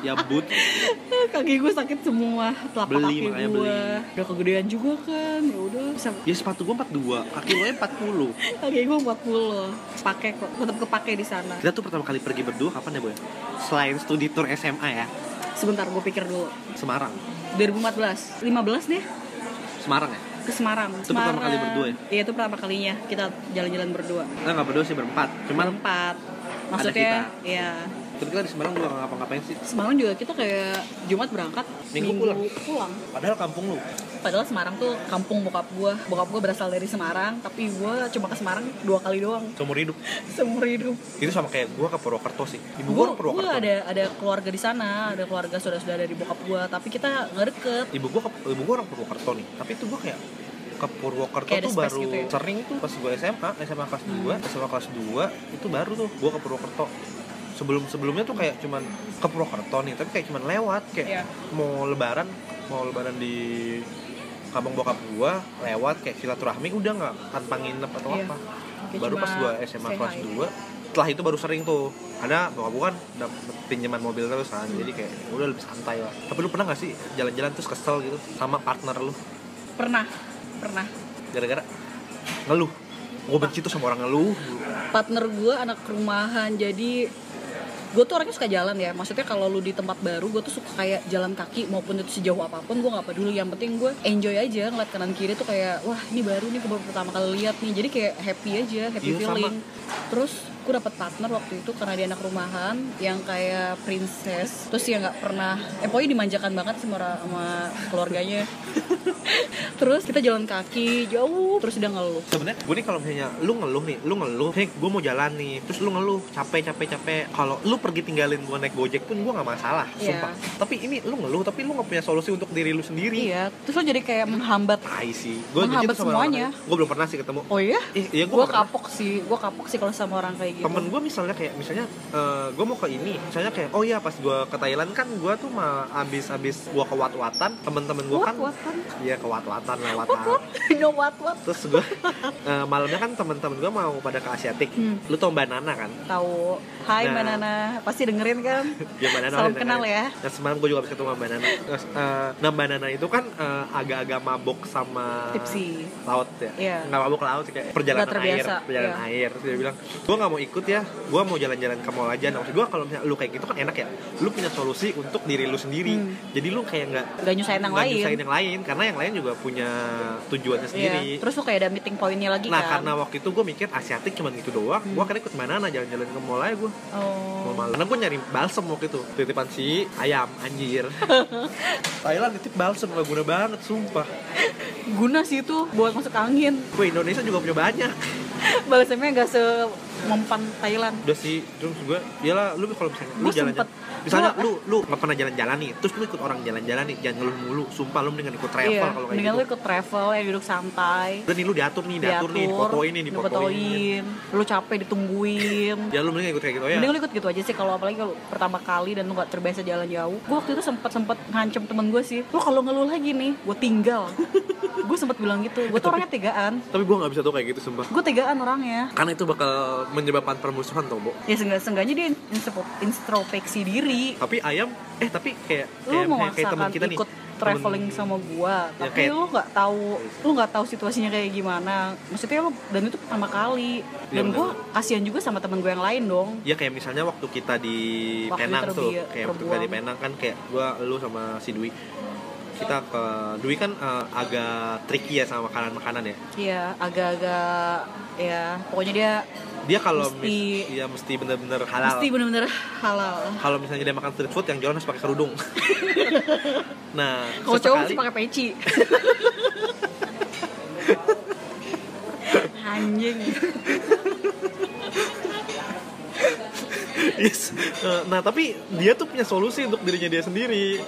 Ya but. [laughs] Kaki gue sakit semua telapak Beli, kaki gue beli. udah kegedean juga kan ya udah bisa. Ya sepatu gue 42 Kaki lu 40 kaki gue 40 pakai kok tetap kepake di sana. Kita tuh pertama kali pergi berdua kapan ya boy? Selain studi tour SMA ya. Sebentar gue pikir dulu. Semarang. 2014 15 deh. Semarang ya? ke Semarang. Itu pertama Semarang. kali berdua ya? iya itu pertama kalinya kita jalan-jalan berdua. Nah gak berdua sih berempat. Cuman berempat. maksudnya ya Terus kita di Semarang juga gak ngapa-ngapain sih? Semarang juga kita kayak Jumat berangkat Minggu pulang. pulang. Padahal kampung lu? Padahal Semarang tuh kampung bokap gua. Bokap gua berasal dari Semarang tapi gua cuma ke Semarang dua kali doang. [laughs] Seumur hidup? Seumur hidup. Itu sama kayak gue ke Purwokerto sih. Ibu gua, orang Purwokerto. gua ada ada keluarga di sana ada keluarga saudara-saudara dari bokap gua tapi kita nggak deket. Ibu gue ibu gue orang Purwokerto nih. Tapi itu gue kayak ke Purwokerto Kayak ada tuh baru gitu ya? sering tuh pas gue SMA SMA kelas 2 SMA kelas 2 itu baru tuh gue ke Purwokerto sebelum sebelumnya tuh kayak cuman ke Purwokerto nih tapi kayak cuman lewat kayak Iya. mau lebaran mau lebaran di kampung bokap gua lewat kayak silaturahmi udah nggak tanpa nginep atau Iya. apa. Kayak baru pas gua SMA kelas hi. 2 setelah itu baru sering tuh. Ada bokap gue kan dapet pinjaman mobil terus kan jadi kayak udah lebih santai lah. Tapi lu pernah gak sih jalan-jalan terus kesel gitu sama partner lu? Pernah pernah. Gara-gara ngeluh. Gue benci tuh sama orang ngeluh. Partner gue anak rumahan jadi gue tuh orangnya suka jalan ya. Maksudnya kalau lu di tempat baru gue tuh suka kayak jalan kaki maupun itu sejauh apa pun gue nggak peduli. Yang penting gue enjoy aja ngeliat kanan kiri tuh kayak wah ini baru nih gue baru pertama kali lihat nih. Jadi kayak happy aja happy sama. feeling. Terus gue dapet partner waktu itu karena dia anak rumahan yang kayak princess. Terus dia nggak pernah eh pokoknya dimanjakan banget sama, sama keluarganya. [laughs] Terus kita jalan kaki jauh terus dia ngeluh. Sebenarnya gue nih kalau misalnya lu ngeluh nih lu ngeluh hey gue mau jalan nih. Terus lu ngeluh capek capek capek. Kalau lu pergi tinggalin gue naik gojek pun gue nggak masalah Iya. sumpah. Tapi ini lu ngeluh tapi lu nggak punya solusi untuk diri lu sendiri. Iya terus lo jadi kayak menghambat. Tai sih. Gue Menghambat semuanya. gue belum pernah sih ketemu. Oh iya? Ih, iya gue kapok sih gue kapok sih kalau sama orang kayak gitu temen gue misalnya kayak misalnya gue mau ke ini misalnya kayak oh iya pas gue ke Thailand kan gue tuh mah abis abis gue ke wat-watan temen-temen gue kan iya ke wat-watan lah what [laughs] [laughs] watan no what what terus gue eh, malamnya kan temen-temen gue mau pada ke Asiatik Hmm. lu tau mbak Nana kan tahu Hai Nah. Mbak Nana pasti dengerin kan [laughs] ya mbak Nana Salam kenal dengerin. ya. nah semalam gue juga habis ketemu mbak Nana Terus, eh, nah mbak Nana itu kan eh, agak-agak mabok sama Tipsy. laut ya Iya. nggak mabok laut sih kayak perjalanan air perjalanan iya. air Terus dia bilang gue nggak mau ikut ya. Gue mau jalan-jalan ke mall aja. Nah maksud gue kalau misalnya lu kayak gitu kan enak ya. Lu punya solusi untuk diri lu sendiri. Hmm. jadi lu kayak nggak Gak nyusahin yang nggak lain. nyusahin yang lain. Karena yang lain juga punya tujuannya Iya. sendiri. Terus lu kayak ada meeting pointnya lagi nah kan? karena waktu itu gue mikir Asiatik cuma gitu doang. Hmm. gue akhirnya ikut mana jalan-jalan ke mall aja gue Oh. Mau malam. Karena gue nyari balsem waktu itu. Titipan si ayam anjir. [laughs] Thailand titip balsem gak guna banget sumpah. Guna sih itu buat masuk angin. Gue Indonesia juga punya banyak. [laughs] Balsemnya gak se mempan Thailand udah sih terus gue iyalah lu kalau misalnya lu Gua jalan sempet- misalnya lu lu nggak pernah jalan-jalan nih terus lu ikut orang jalan-jalan nih jangan ngeluh mulu sumpah lu mendingan ikut travel Iya, kalau kayak mendingan gitu lu ikut travel yang duduk santai udah nih lu diatur nih diatur, nih difotoin nih difotoin. Lu capek ditungguin ya lu mendingan ikut kayak gitu ya Mending lu ikut gitu aja sih kalau apalagi kalau pertama kali dan lu gak terbiasa jalan jauh. Gue waktu itu sempet sempet ngancem temen gue sih. Lu kalau ngeluh lagi nih, gue tinggal. [laughs] gue sempet bilang gitu. Gue tuh orangnya tegaan. tapi gue nggak bisa tuh kayak gitu sumpah Gue tegaan orangnya. karena itu bakal menyebabkan permusuhan tau Bo. Ya seenggak seenggaknya dia introspeksi diri. tapi ayam eh tapi kayak Lu kayak, mau kayak, kayak teman kita nih ikut traveling sama gua, Ya, tapi kayak- lu nggak tahu, lu nggak tahu situasinya kayak gimana. Maksudnya lu dan itu pertama kali. Iya, Dan bener. gua kasihan juga sama temen gue yang lain dong. Ya kayak misalnya waktu kita di Waktu Penang terbi- tuh, kayak waktu kita di terbuang. Penang kan kayak gua lu sama si Dwi. Kita ke Dwi kan eh, agak tricky ya sama makanan-makanan ya. Iya, agak-agak ya pokoknya dia Dia kalau Mesti- mis- ya mesti bener-bener halal. mesti bener-bener halal. Kalau misalnya dia makan street food yang jualan harus pakai kerudung. [laughs] nah, Kalau cowok mesti pakai peci. [laughs] Anjing. Yes. Eh, Nah, tapi dia tuh punya solusi untuk dirinya dia sendiri.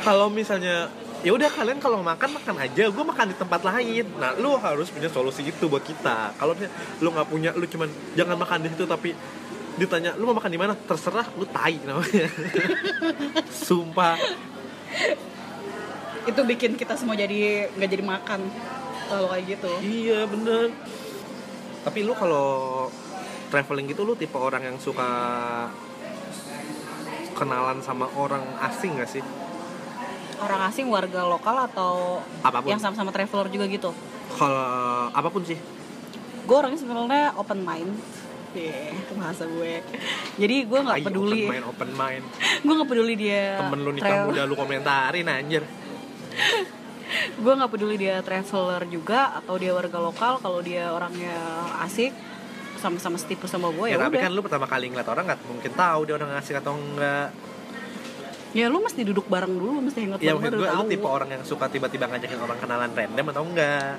Kalau misalnya ya udah kalian kalau makan makan aja, gue makan di tempat lain. Nah, lu harus punya solusi itu buat kita. Kalau lu nggak punya, lu cuman jangan makan di situ tapi ditanya lu mau makan di mana? Terserah lu tai namanya. [laughs] Sumpah. Itu bikin kita semua jadi nggak jadi makan. Kalau kayak gitu. iya bener. Tapi lu kalau traveling gitu lu tipe orang yang suka kenalan sama orang asing gak sih Orang asing warga lokal atau apa pun yang sama-sama traveler juga gitu. kalau apa pun sih Gue orangnya sebenarnya open mind. Itu bahasa gue. Jadi gue nggak peduli. open mind open mind [laughs] Gue nggak peduli dia. temen lu nikah muda lu komentarin anjir [laughs] gue nggak peduli dia traveler juga atau dia warga lokal kalau dia orangnya asik sama-sama setipe sama gue ya, ya, tapi udah kan lu pertama kali ngeliat orang nggak mungkin tahu dia orang asing atau enggak ya lu mesti duduk bareng dulu mesti hangout ya bareng gue lu tipe orang yang suka tiba-tiba ngajakin orang kenalan random atau enggak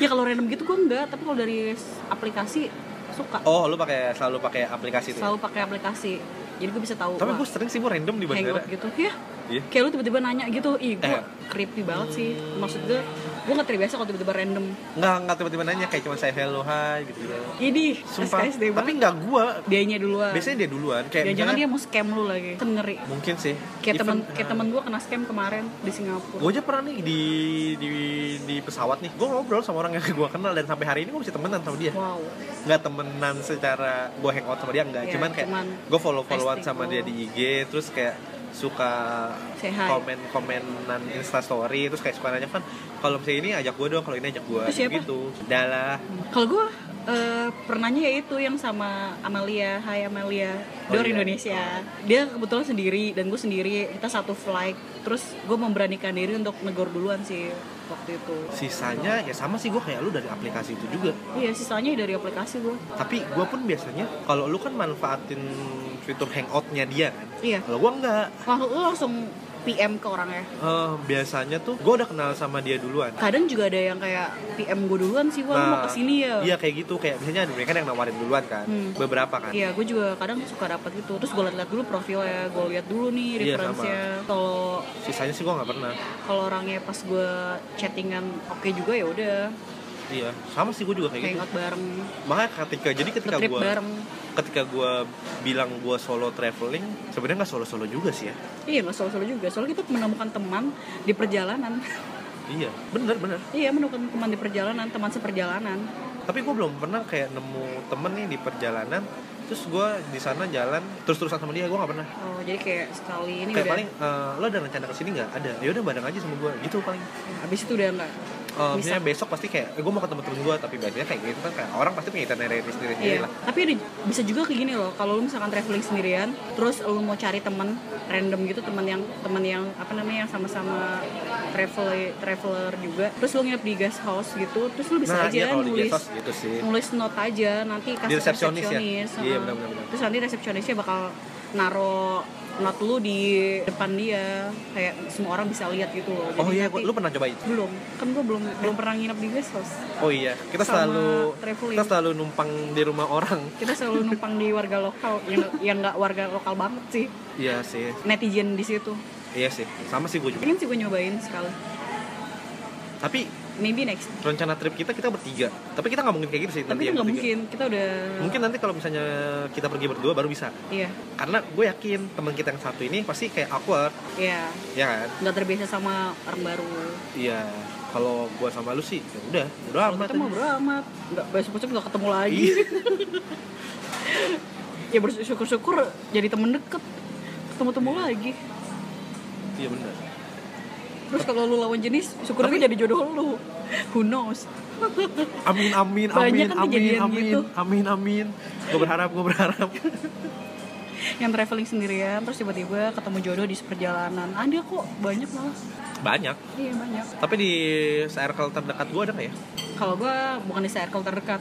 ya kalau random gitu gue enggak tapi kalau dari aplikasi suka oh lu pakai selalu pakai aplikasi itu ya? selalu pakai aplikasi jadi gue bisa tahu tapi gue sering sih gue random di bandara hangout gitu ya Iya. kayak lu tiba-tiba nanya gitu ih gue Eh. creepy banget sih maksud gue gue nggak terbiasa kalau tiba-tiba random. Nggak nggak tiba-tiba nanya kayak cuma saya hello hai gitu gitu. Ini sumpah tapi banget nggak gua. Dianya duluan. Biasanya dia duluan kayak ya jangan dia mau scam lu lagi. Kan ngeri. Mungkin sih. Kayak Even, temen kayak uh, temen gue kena scam kemarin di Singapura. Gue aja pernah nih di di di pesawat nih. Gue ngobrol sama orang yang gue kenal dan sampai hari ini gue masih temenan sama dia. Wow. Nggak temenan secara gue hangout sama dia enggak Iya, cuman kayak gue follow followan sama dia di IG terus kayak suka Say hi. komen komenan insta story terus kayak suka nanya kan kalau misalnya ini ajak gue dong kalau ini ajak gue gitu. Dala kalau gue eh pernahnya ya itu yang sama Amalia. Hai Amalia. Oh, Dor iya. Indonesia. Dia kebetulan sendiri dan gue sendiri. Kita satu flight. Terus gue memberanikan diri untuk negor duluan sih waktu itu. Sisanya ya sama sih gue kayak lu dari aplikasi itu juga. Iya sisanya dari aplikasi gue tapi gue pun biasanya kalau lu kan manfaatin fitur hangoutnya dia kan iya. kalau gue enggak. Langsung lu langsung PM ke orangnya? Eh, biasanya tuh gue udah kenal sama dia duluan. Kadang juga ada yang kayak PM gue duluan sih wah lu mau ke sini ya? iya kayak gitu. Kayak biasanya ada mereka yang nawarin duluan kan. Hmm. beberapa kan. Iya, gue juga kadang suka dapat gitu. Terus gue liat-liat dulu profilnya, gue lihat dulu nih Iya, referensinya. Kalau sisanya sih gue nggak pernah. kalau orangnya pas gue chattingan oke juga ya udah iya sama sih gue juga kayak gitu hangout bareng, makanya ketika jadi ketika gue ketika gue bilang gue solo traveling sebenarnya nggak solo solo juga sih ya Iya nggak solo-solo juga. Soalnya kita menemukan teman di perjalanan. iya bener bener iya menemukan teman di perjalanan, teman seperjalanan. tapi gue belum pernah kayak nemu temen nih di perjalanan terus gue di sana jalan terus terusan sama dia gue nggak pernah Oh jadi kayak sekali ini kayak udah. paling eh, lo ada rencana ke sini nggak ada ya udah bareng aja sama gue gitu paling Habis itu udah nggak. Eh, Bisa. misalnya besok pasti kayak eh, gue mau ketemu temen gue tapi biasanya kayak gitu kan kayak orang pasti punya itinerary sendiri sendiri Iya. lah Tapi ada, bisa juga kayak gini loh. Kalau lu misalkan traveling sendirian, terus lu mau cari teman random gitu, teman yang teman yang apa namanya yang sama-sama travel traveler juga. Terus lu nginep di guest house gitu, terus lu bisa nah aja iya nulis gitu sih nulis note aja nanti kasih Di resepsionis ya? resepsionis, Iya, heeh. benar-benar, benar. Terus nanti resepsionisnya bakal naro note lu di depan dia. Kayak semua orang bisa lihat gitu loh. oh Jadi iya nanti- lu pernah coba itu belum. Kan gua belum belum pernah nginep di guest house oh iya kita Sama selalu traveling. kita selalu numpang di rumah orang. Kita selalu numpang di warga lokal. Yang yang nggak warga lokal banget sih. Iya sih. Netizen di situ. Iya sih sama sih gue juga. Pengen sih gue nyobain sekali. Tapi maybe next. Rencana trip kita kita bertiga. Tapi kita nggak mungkin kayak gitu sih tapi nanti nggak mungkin. Kita udah mungkin nanti kalau misalnya kita pergi berdua baru bisa. Iya. Karena gue yakin teman kita yang satu ini pasti kayak awkward. Iya. Ya kan? Nggak terbiasa sama orang baru. Iya. Kalau gue sama lu sih ya udah. Udah amat kita mau bro amat. Nggak besok besok nggak ketemu lagi. Iya. [laughs] ya bersyukur-syukur jadi temen deket. Ketemu temu lagi. Iya benar terus kalau lu lawan jenis syukur aja jadi jodoh lu. Who knows? Amin amin amin kan amin kejadian amin gitu. amin amin. Gue berharap gue berharap. Yang traveling sendirian terus tiba-tiba ketemu jodoh di perjalanan ada kok banyak malah banyak. Iya banyak. Tapi di circle terdekat gue ada nggak ya? Kalau gue bukan di circle terdekat.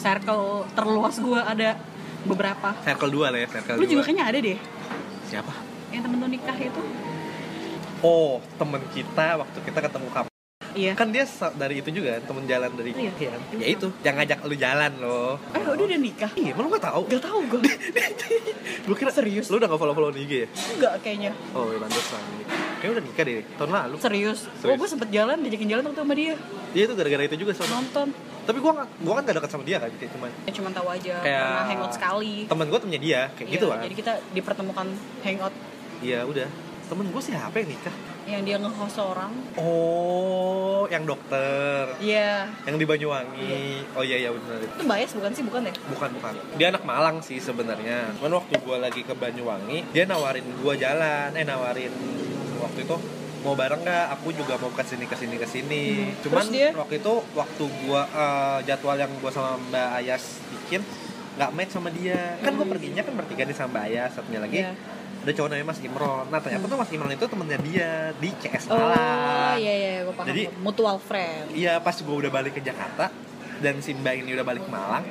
Circle terluas gue ada beberapa. Circle 2 lah ya circle lu 2 juga kayaknya ada deh. Siapa? Yang temen lu nikah itu oh temen kita waktu kita ketemu kamu. Iya. Kan dia dari itu juga temen jalan dari Iya. Iya. ya itu yang ngajak lu jalan loh. Eh udah udah nikah? Iya emang lu gak tau gak tau gue [laughs] gue kira Serius? lu udah gak follow follow di IG ya? Enggak kayaknya. Oh iya pantesan kayaknya udah nikah deh tahun lalu. Serius, Serius. oh gue sempet jalan diajakin jalan waktu sama dia. Dia itu gara-gara itu juga soalnya nonton. Tapi gue gak gue kan gak deket sama dia kan kayak cuman ya cuma tahu aja Kayak- pernah hangout sekali. temen gue temennya dia kayak Iya, gitu kan. jadi kita dipertemukan hangout. Iya udah temen gue siapa yang nikah? Yang dia nge-host orang. Oh yang dokter. Iya. Yang di Banyuwangi. Oh iya iya benar itu bias bukan sih? Bukan ya? Bukan bukan. Dia anak Malang sih sebenarnya. Cuman waktu gue lagi ke Banyuwangi dia nawarin gue jalan. Eh nawarin waktu itu mau bareng nggak? Aku juga mau ke sini ke sini ke sini. Hmm. cuman Terus dia? waktu itu waktu gua eh, jadwal yang gua sama Mbak Ayas bikin nggak match sama dia. Kan gua Hmm. perginya kan bertiga nih sama Mbak Ayas satunya lagi. Iya. Ada cowok namanya Mas Imron. Nah ternyata tuh Mas Imron itu temennya dia di CS oh Malang. iya iya gue paham. Jadi- mutual friend. iya pas gua udah balik ke Jakarta dan si Mbak ini udah balik ke Malang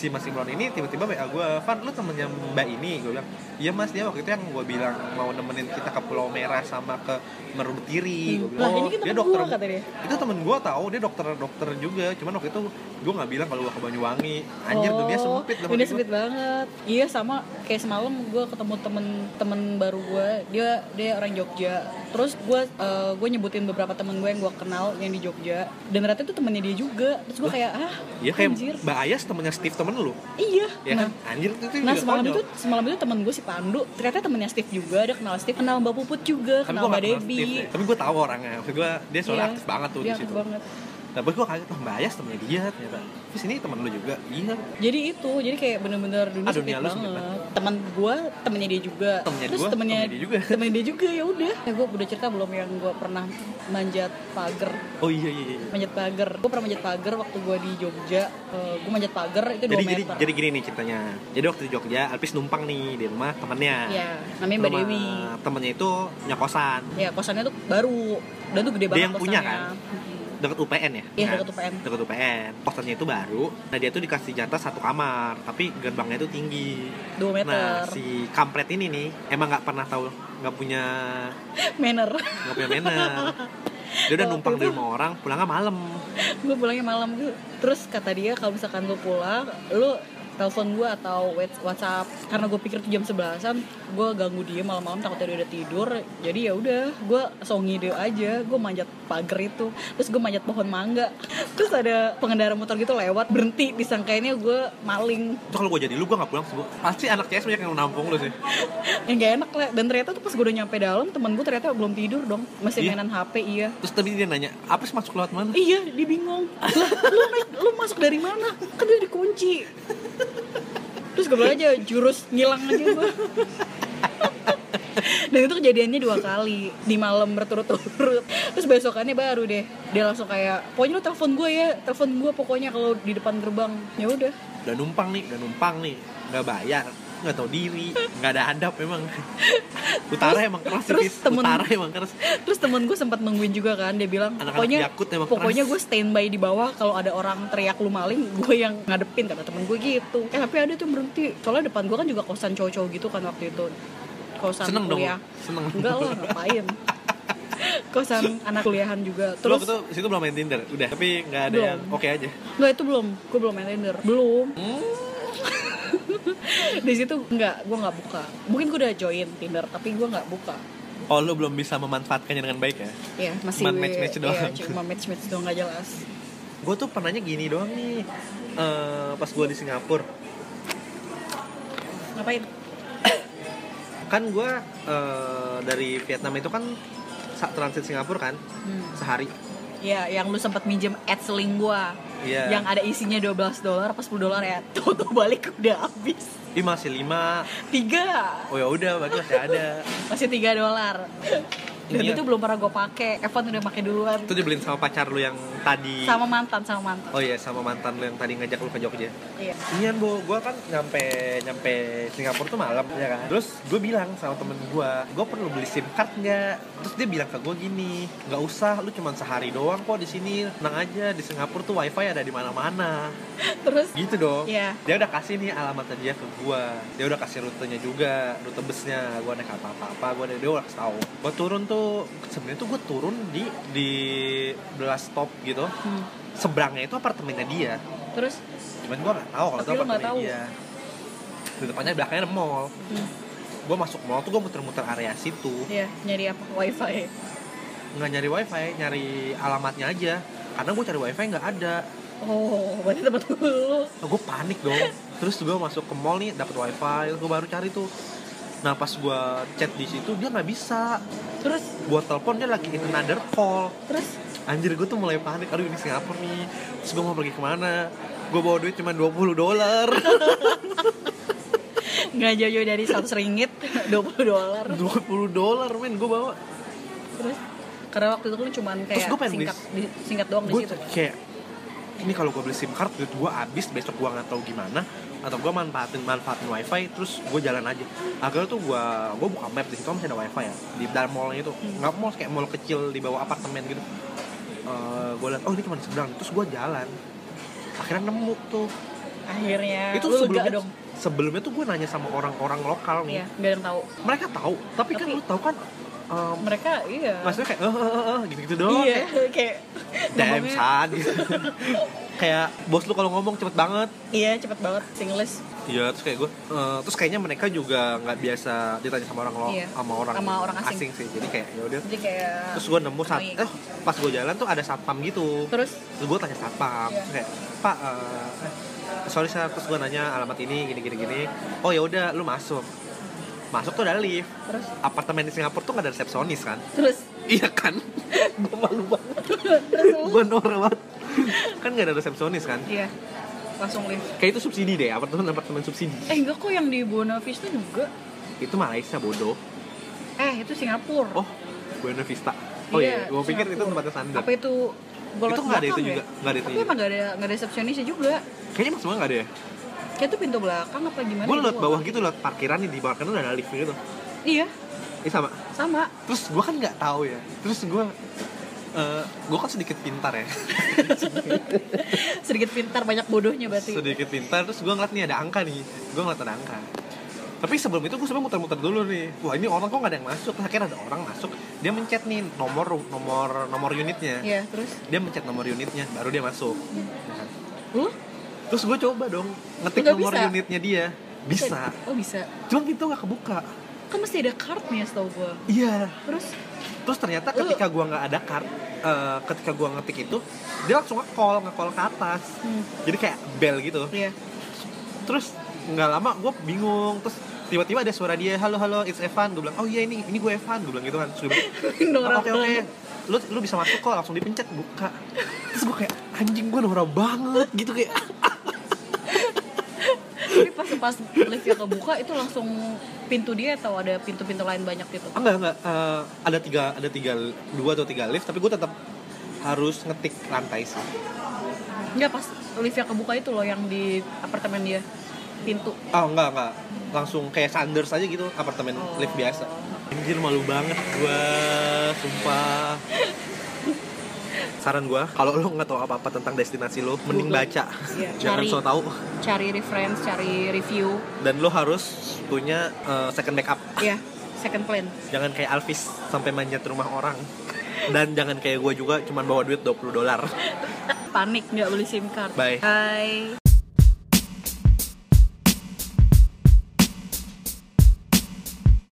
si Mas Imron ini tiba-tiba WA gue Van lu temennya mbak ini gue bilang. Iya mas dia waktu itu yang gue bilang mau nemenin kita ke Pulau Merah sama ke Meru Betiri gue bilang Lah, ini kan dia dokter. gua," dia. itu temen gue tahu dia dokter dokter juga. Cuman waktu itu gue nggak bilang kalau gue ke Banyuwangi. Anjir dunia sempit Oh, dunia hati gua. sempit banget. Iya sama kayak semalam gue ketemu temen-temen baru gue dia dia orang Jogja. Terus gue eh, gue nyebutin beberapa temen gue yang gue kenal yang di Jogja. Dan ternyata itu temennya dia juga. Terus gue kayak ah Iya kayak anjir. Mbak Ayas temennya Steve temen lu? Iya. Ya nah. kan anjir itu, itu Nah semalam konyol. itu semalam itu temen gue si Pandu. Ternyata temennya Steve juga dia kenal Steve kenal Mbak Puput juga tapi kenal Mbak Steve Debbie. Ya. tapi gue tahu orangnya. Gue dia soalnya Iya, aktif banget tuh dia di aktif situ. banget. Nah, gue kaget, oh Mbak Ayas temennya dia ternyata Terus ini temen lu juga? Iya Jadi itu, jadi kayak bener-bener dunia Ah, dunia lu sempit banget. Teman gue, temennya dia juga. Temennya Terus gua, temennya, temennya dia juga. [laughs] Temennya dia juga ya udah. Ya gue udah cerita belum yang gue pernah manjat pagar. Oh iya iya iya Manjat pagar. Gue pernah manjat pagar waktu gue di Jogja. gue manjat pagar itu 2 jadi, jadi, meter. jadi gini nih ceritanya Jadi waktu di Jogja, Alpis numpang nih di rumah temennya Iya, namanya Mbak Dewi. Temennya itu punya kosan Ya kosannya tuh baru dan tuh gede Dia banget yang punya, kosannya. kan? Deket UPN ya? Iya dekat UPN. Deket UPN Kosannya itu baru Nah dia tuh dikasih jatah satu kamar Tapi gerbangnya itu tinggi 2 meter. Nah si kampret ini nih Emang gak pernah tahu Gak punya [laughs] Manner. Gak punya manner Dia udah numpang di rumah orang Pulangnya malam gue pulangnya malam terus kata dia kalau misalkan lu pulang lu telepon gue atau whats- WhatsApp karena gue pikir tuh jam sebelasan gue ganggu dia malam-malam takutnya dia udah tidur jadi ya udah gue langsung ngide aja gue manjat pagar itu terus gue manjat pohon mangga terus ada pengendara motor gitu lewat berhenti disangkainnya gue maling Itu kalau gue jadi lu gue gak pulang sih Bu. Pasti anak CS banyak yang nampung lu sih [laughs] yang gak enak lah dan ternyata tuh pas gue udah nyampe dalam temen gue ternyata belum tidur dong masih Iya. mainan HP iya Terus tadi dia nanya Apa sih masuk lewat mana? Iya, dia bingung. Lu naik, lu masuk dari mana? Kan dia dikunci. [laughs] Terus gue aja jurus ngilang aja gue. Dan itu kejadiannya dua kali di malam berturut-turut. Terus besokannya baru deh dia langsung kayak, pokoknya lu telepon gue ya, telepon gue pokoknya kalau di depan gerbang. Ya udah. Udah numpang nih, udah numpang nih Gak bayar Gak tau diri Gak ada adab emang [laughs] Utara Terus- emang keras terus sih temen- Utara emang keras Terus temen gue sempat nungguin juga kan, dia bilang Anak-anak pokoknya Yakut emang pokoknya keras." gue standby di bawah kalau ada orang teriak lu maling, gue yang ngadepin kata temen gue gitu. Eh tapi ada tuh berhenti. Soalnya depan gue kan juga kosan cowok-cowok gitu kan waktu itu. Kosan Seneng dong kuliah. lu? Seneng Enggak lah, [laughs] ngapain. kosan anak kuliahan juga. Terus itu situ belum main Tinder Udah Tapi gak ada Belum. yang oke aja Enggak itu belum, gue belum main Tinder. Belum. Hmm. [laughs] di situ enggak, gue nggak buka. Mungkin gue udah join Tinder, tapi gue nggak buka. Oh lu belum bisa memanfaatkannya dengan baik ya Iya, masih Cuman match-match iya, doang. cuma match-match doang nggak jelas. Gue tuh pernahnya gini doang nih Eh, Pas gue di Singapura Ngapain? Kan gue dari Vietnam itu kan transit Singapura kan Hmm. Sehari Ya, yang lu sempat minjem adseling gua. Iya Yang ada isinya 12 dolar apa 10 dolar ya. Tuh balik udah habis. Ih masih 5 Tiga. Oh ya udah berarti masih ada Masih 3 dolar. Dan Iya. itu belum pernah gue pakai. Evan udah pakai duluan. Itu dibeliin sama pacar lu yang tadi Sama mantan, sama mantan. Oh iya sama mantan lu yang tadi ngajak lu ke Jogja Iya. Iya bu, gue kan nyampe nyampe Singapura tuh malam ya kan. Terus gue bilang sama temen gue, gue perlu beli SIM card nggak? Terus dia bilang ke gue gini, nggak usah, lu cuma sehari doang kok di sini, tenang aja di Singapura tuh wifi ada di mana-mana. [laughs] Terus Gitu dong. Iya. Dia udah kasih nih alamatnya dia ke gue, dia udah kasih rutenya juga, rute busnya, gue naik apa-apa, gue dia udah tahu. Gue turun tuh, sebenarnya tuh gue turun di di belas stop gitu. hmm. Seberangnya itu apartemennya dia terus cuman gue gak tahu kalau itu nggak apartemen tahu. dia di depannya belakangnya ada mall hmm. gue masuk mall tuh gue muter-muter area situ ya nyari apa wifi. nggak nyari wifi nyari alamatnya aja karena gue cari wifi nggak ada Oh, berarti tempat [laughs] lu. nah, gue panik dong terus gue masuk ke mall nih dapet wifi gue baru cari tuh nah pas gue chat di situ dia nggak bisa. Terus? Gue telepon dia lagi in another call. Terus? Anjir gue tuh mulai panik. Aduh ini Singapura nih? Terus gue mau pergi ke mana? Gue bawa duit cuma 20 dolar. [laughs] Nggak jauh-jauh dari 100 ringgit 20 dolar. 20 dolar men gue bawa. Terus? Karena waktu itu kan cuman Terus kayak gua pengen singkat di, singkat doang di gue situ kayak ini kalau gue beli sim card duit gue habis besok gue nggak tahu gimana atau gue manfaatin manfaatin wifi terus gue jalan aja. Akhirnya tuh gue gue buka map di situ masih ada wifi ya di dalam mallnya itu. Nggak mall kayak mall kecil di bawah apartemen gitu. Gue liat oh ini cuma di seberang. Terus gue jalan. Akhirnya nemu tuh. Akhirnya itu sebelumnya dong. sebelumnya tuh gue nanya sama orang-orang lokal nih. Iya ada yang tahu. Mereka tahu. Tapi, kan Tapi- lu tahu kan um, mereka iya. maksudnya kayak eh eh, eh, gitu-gitu doang iya kayak damn ngomongnya- son gitu [laughs] kayak bos lu kalau ngomong cepet banget. Iya cepet banget English iya terus kayak gue eh, terus kayaknya mereka juga nggak biasa ditanya sama orang lo Iya. sama orang Sama orang asing. sih. Jadi kayak ya udah. Kayak terus gue nemu saat annoying. eh pas gue jalan tuh ada satpam gitu. Terus? Terus gue tanya satpam Iya. Kayak pak eh, eh, sorry sir terus gue nanya alamat ini gini gini gini. Oh ya udah lu masuk. Masuk tuh ada lift. Terus? Apartemen di Singapura tuh gak ada resepsionis kan? Terus? Iya kan? [laughs] Gue malu banget. Gue norak banget kan gak ada resepsionis kan? Iya. Langsung lift. Kayak itu subsidi deh apartemen apartemen subsidi. Eh enggak kok yang di Buona Vista juga. Itu Malaysia bodoh. Eh itu Singapura. Oh Buena Vista. Oh iya, gue pikir itu tempatnya standar apa itu? Golok Itu nggak ada itu belakang juga, ya? nggak ada itu tapi emang nggak ada nggak ada resepsionisnya juga. Kayaknya mas semua gak ada ya? Kayak itu pintu belakang apa gimana gue liat bawah nggak gitu liat parkiran nih di bawah kan udah ada lift gitu. Ngerti. iya ini sama. Sama. Terus gue kan nggak tahu ya. Terus gue eh gue kan sedikit pintar ya. [laughs] Sedikit pintar banyak bodohnya berarti. Sedikit pintar terus gue ngeliat nih ada angka nih. Gue ngeliat ada angka. Tapi sebelum itu gue sebenarnya muter-muter dulu nih. Wah ini orang kok nggak ada yang masuk? Terus akhirnya ada orang masuk. Dia mencet nih nomor nomor nomor unitnya. Iya, terus? Dia mencet nomor unitnya baru dia masuk. Lu? Terus gue coba dong ngetik Nggak nomor bisa. unitnya dia. Bisa. Oh bisa. cuma pintu nggak kebuka. Kan mesti ada cardnya setahu gua. iya. Terus terus ternyata ketika gua nggak ada card eh, ketika gua ngetik itu dia langsung nge-call nge-call ke atas. Hmm, jadi kayak bell gitu. Iya. terus nggak lama gue bingung terus tiba-tiba ada suara dia halo halo it's Evan. Gue bilang oh iya ini ini gue Evan. Gue bilang gitu kan. Dia bilang Norak "Oh, oke oke lu lu bisa masuk kok. Langsung dipencet buka. Terus gue kayak anjing gue norak banget. Gitu kayak. Tapi pas pas liftnya kebuka itu langsung pintu dia atau ada pintu-pintu lain banyak gitu. Ah, enggak enggak Eh, ada tiga ada tiga dua atau tiga lift tapi gue tetap harus ngetik lantai sih Enggak pas liftnya kebuka itu loh yang di apartemen dia pintu. oh enggak enggak langsung kayak Sanders aja gitu apartemen Oh. lift biasa anjir malu banget gue sumpah [laughs] saran gue kalau lo nggak tahu apa apa tentang destinasi lo mending baca Iya, jangan cari. so tau Cari reference, cari review. dan lo harus punya eh, second backup Ya, second plan. jangan kayak Alvis sampai manjat rumah orang dan jangan kayak gue juga cuman bawa duit 20 dolar Panik nggak beli SIM card. Bye. Bye.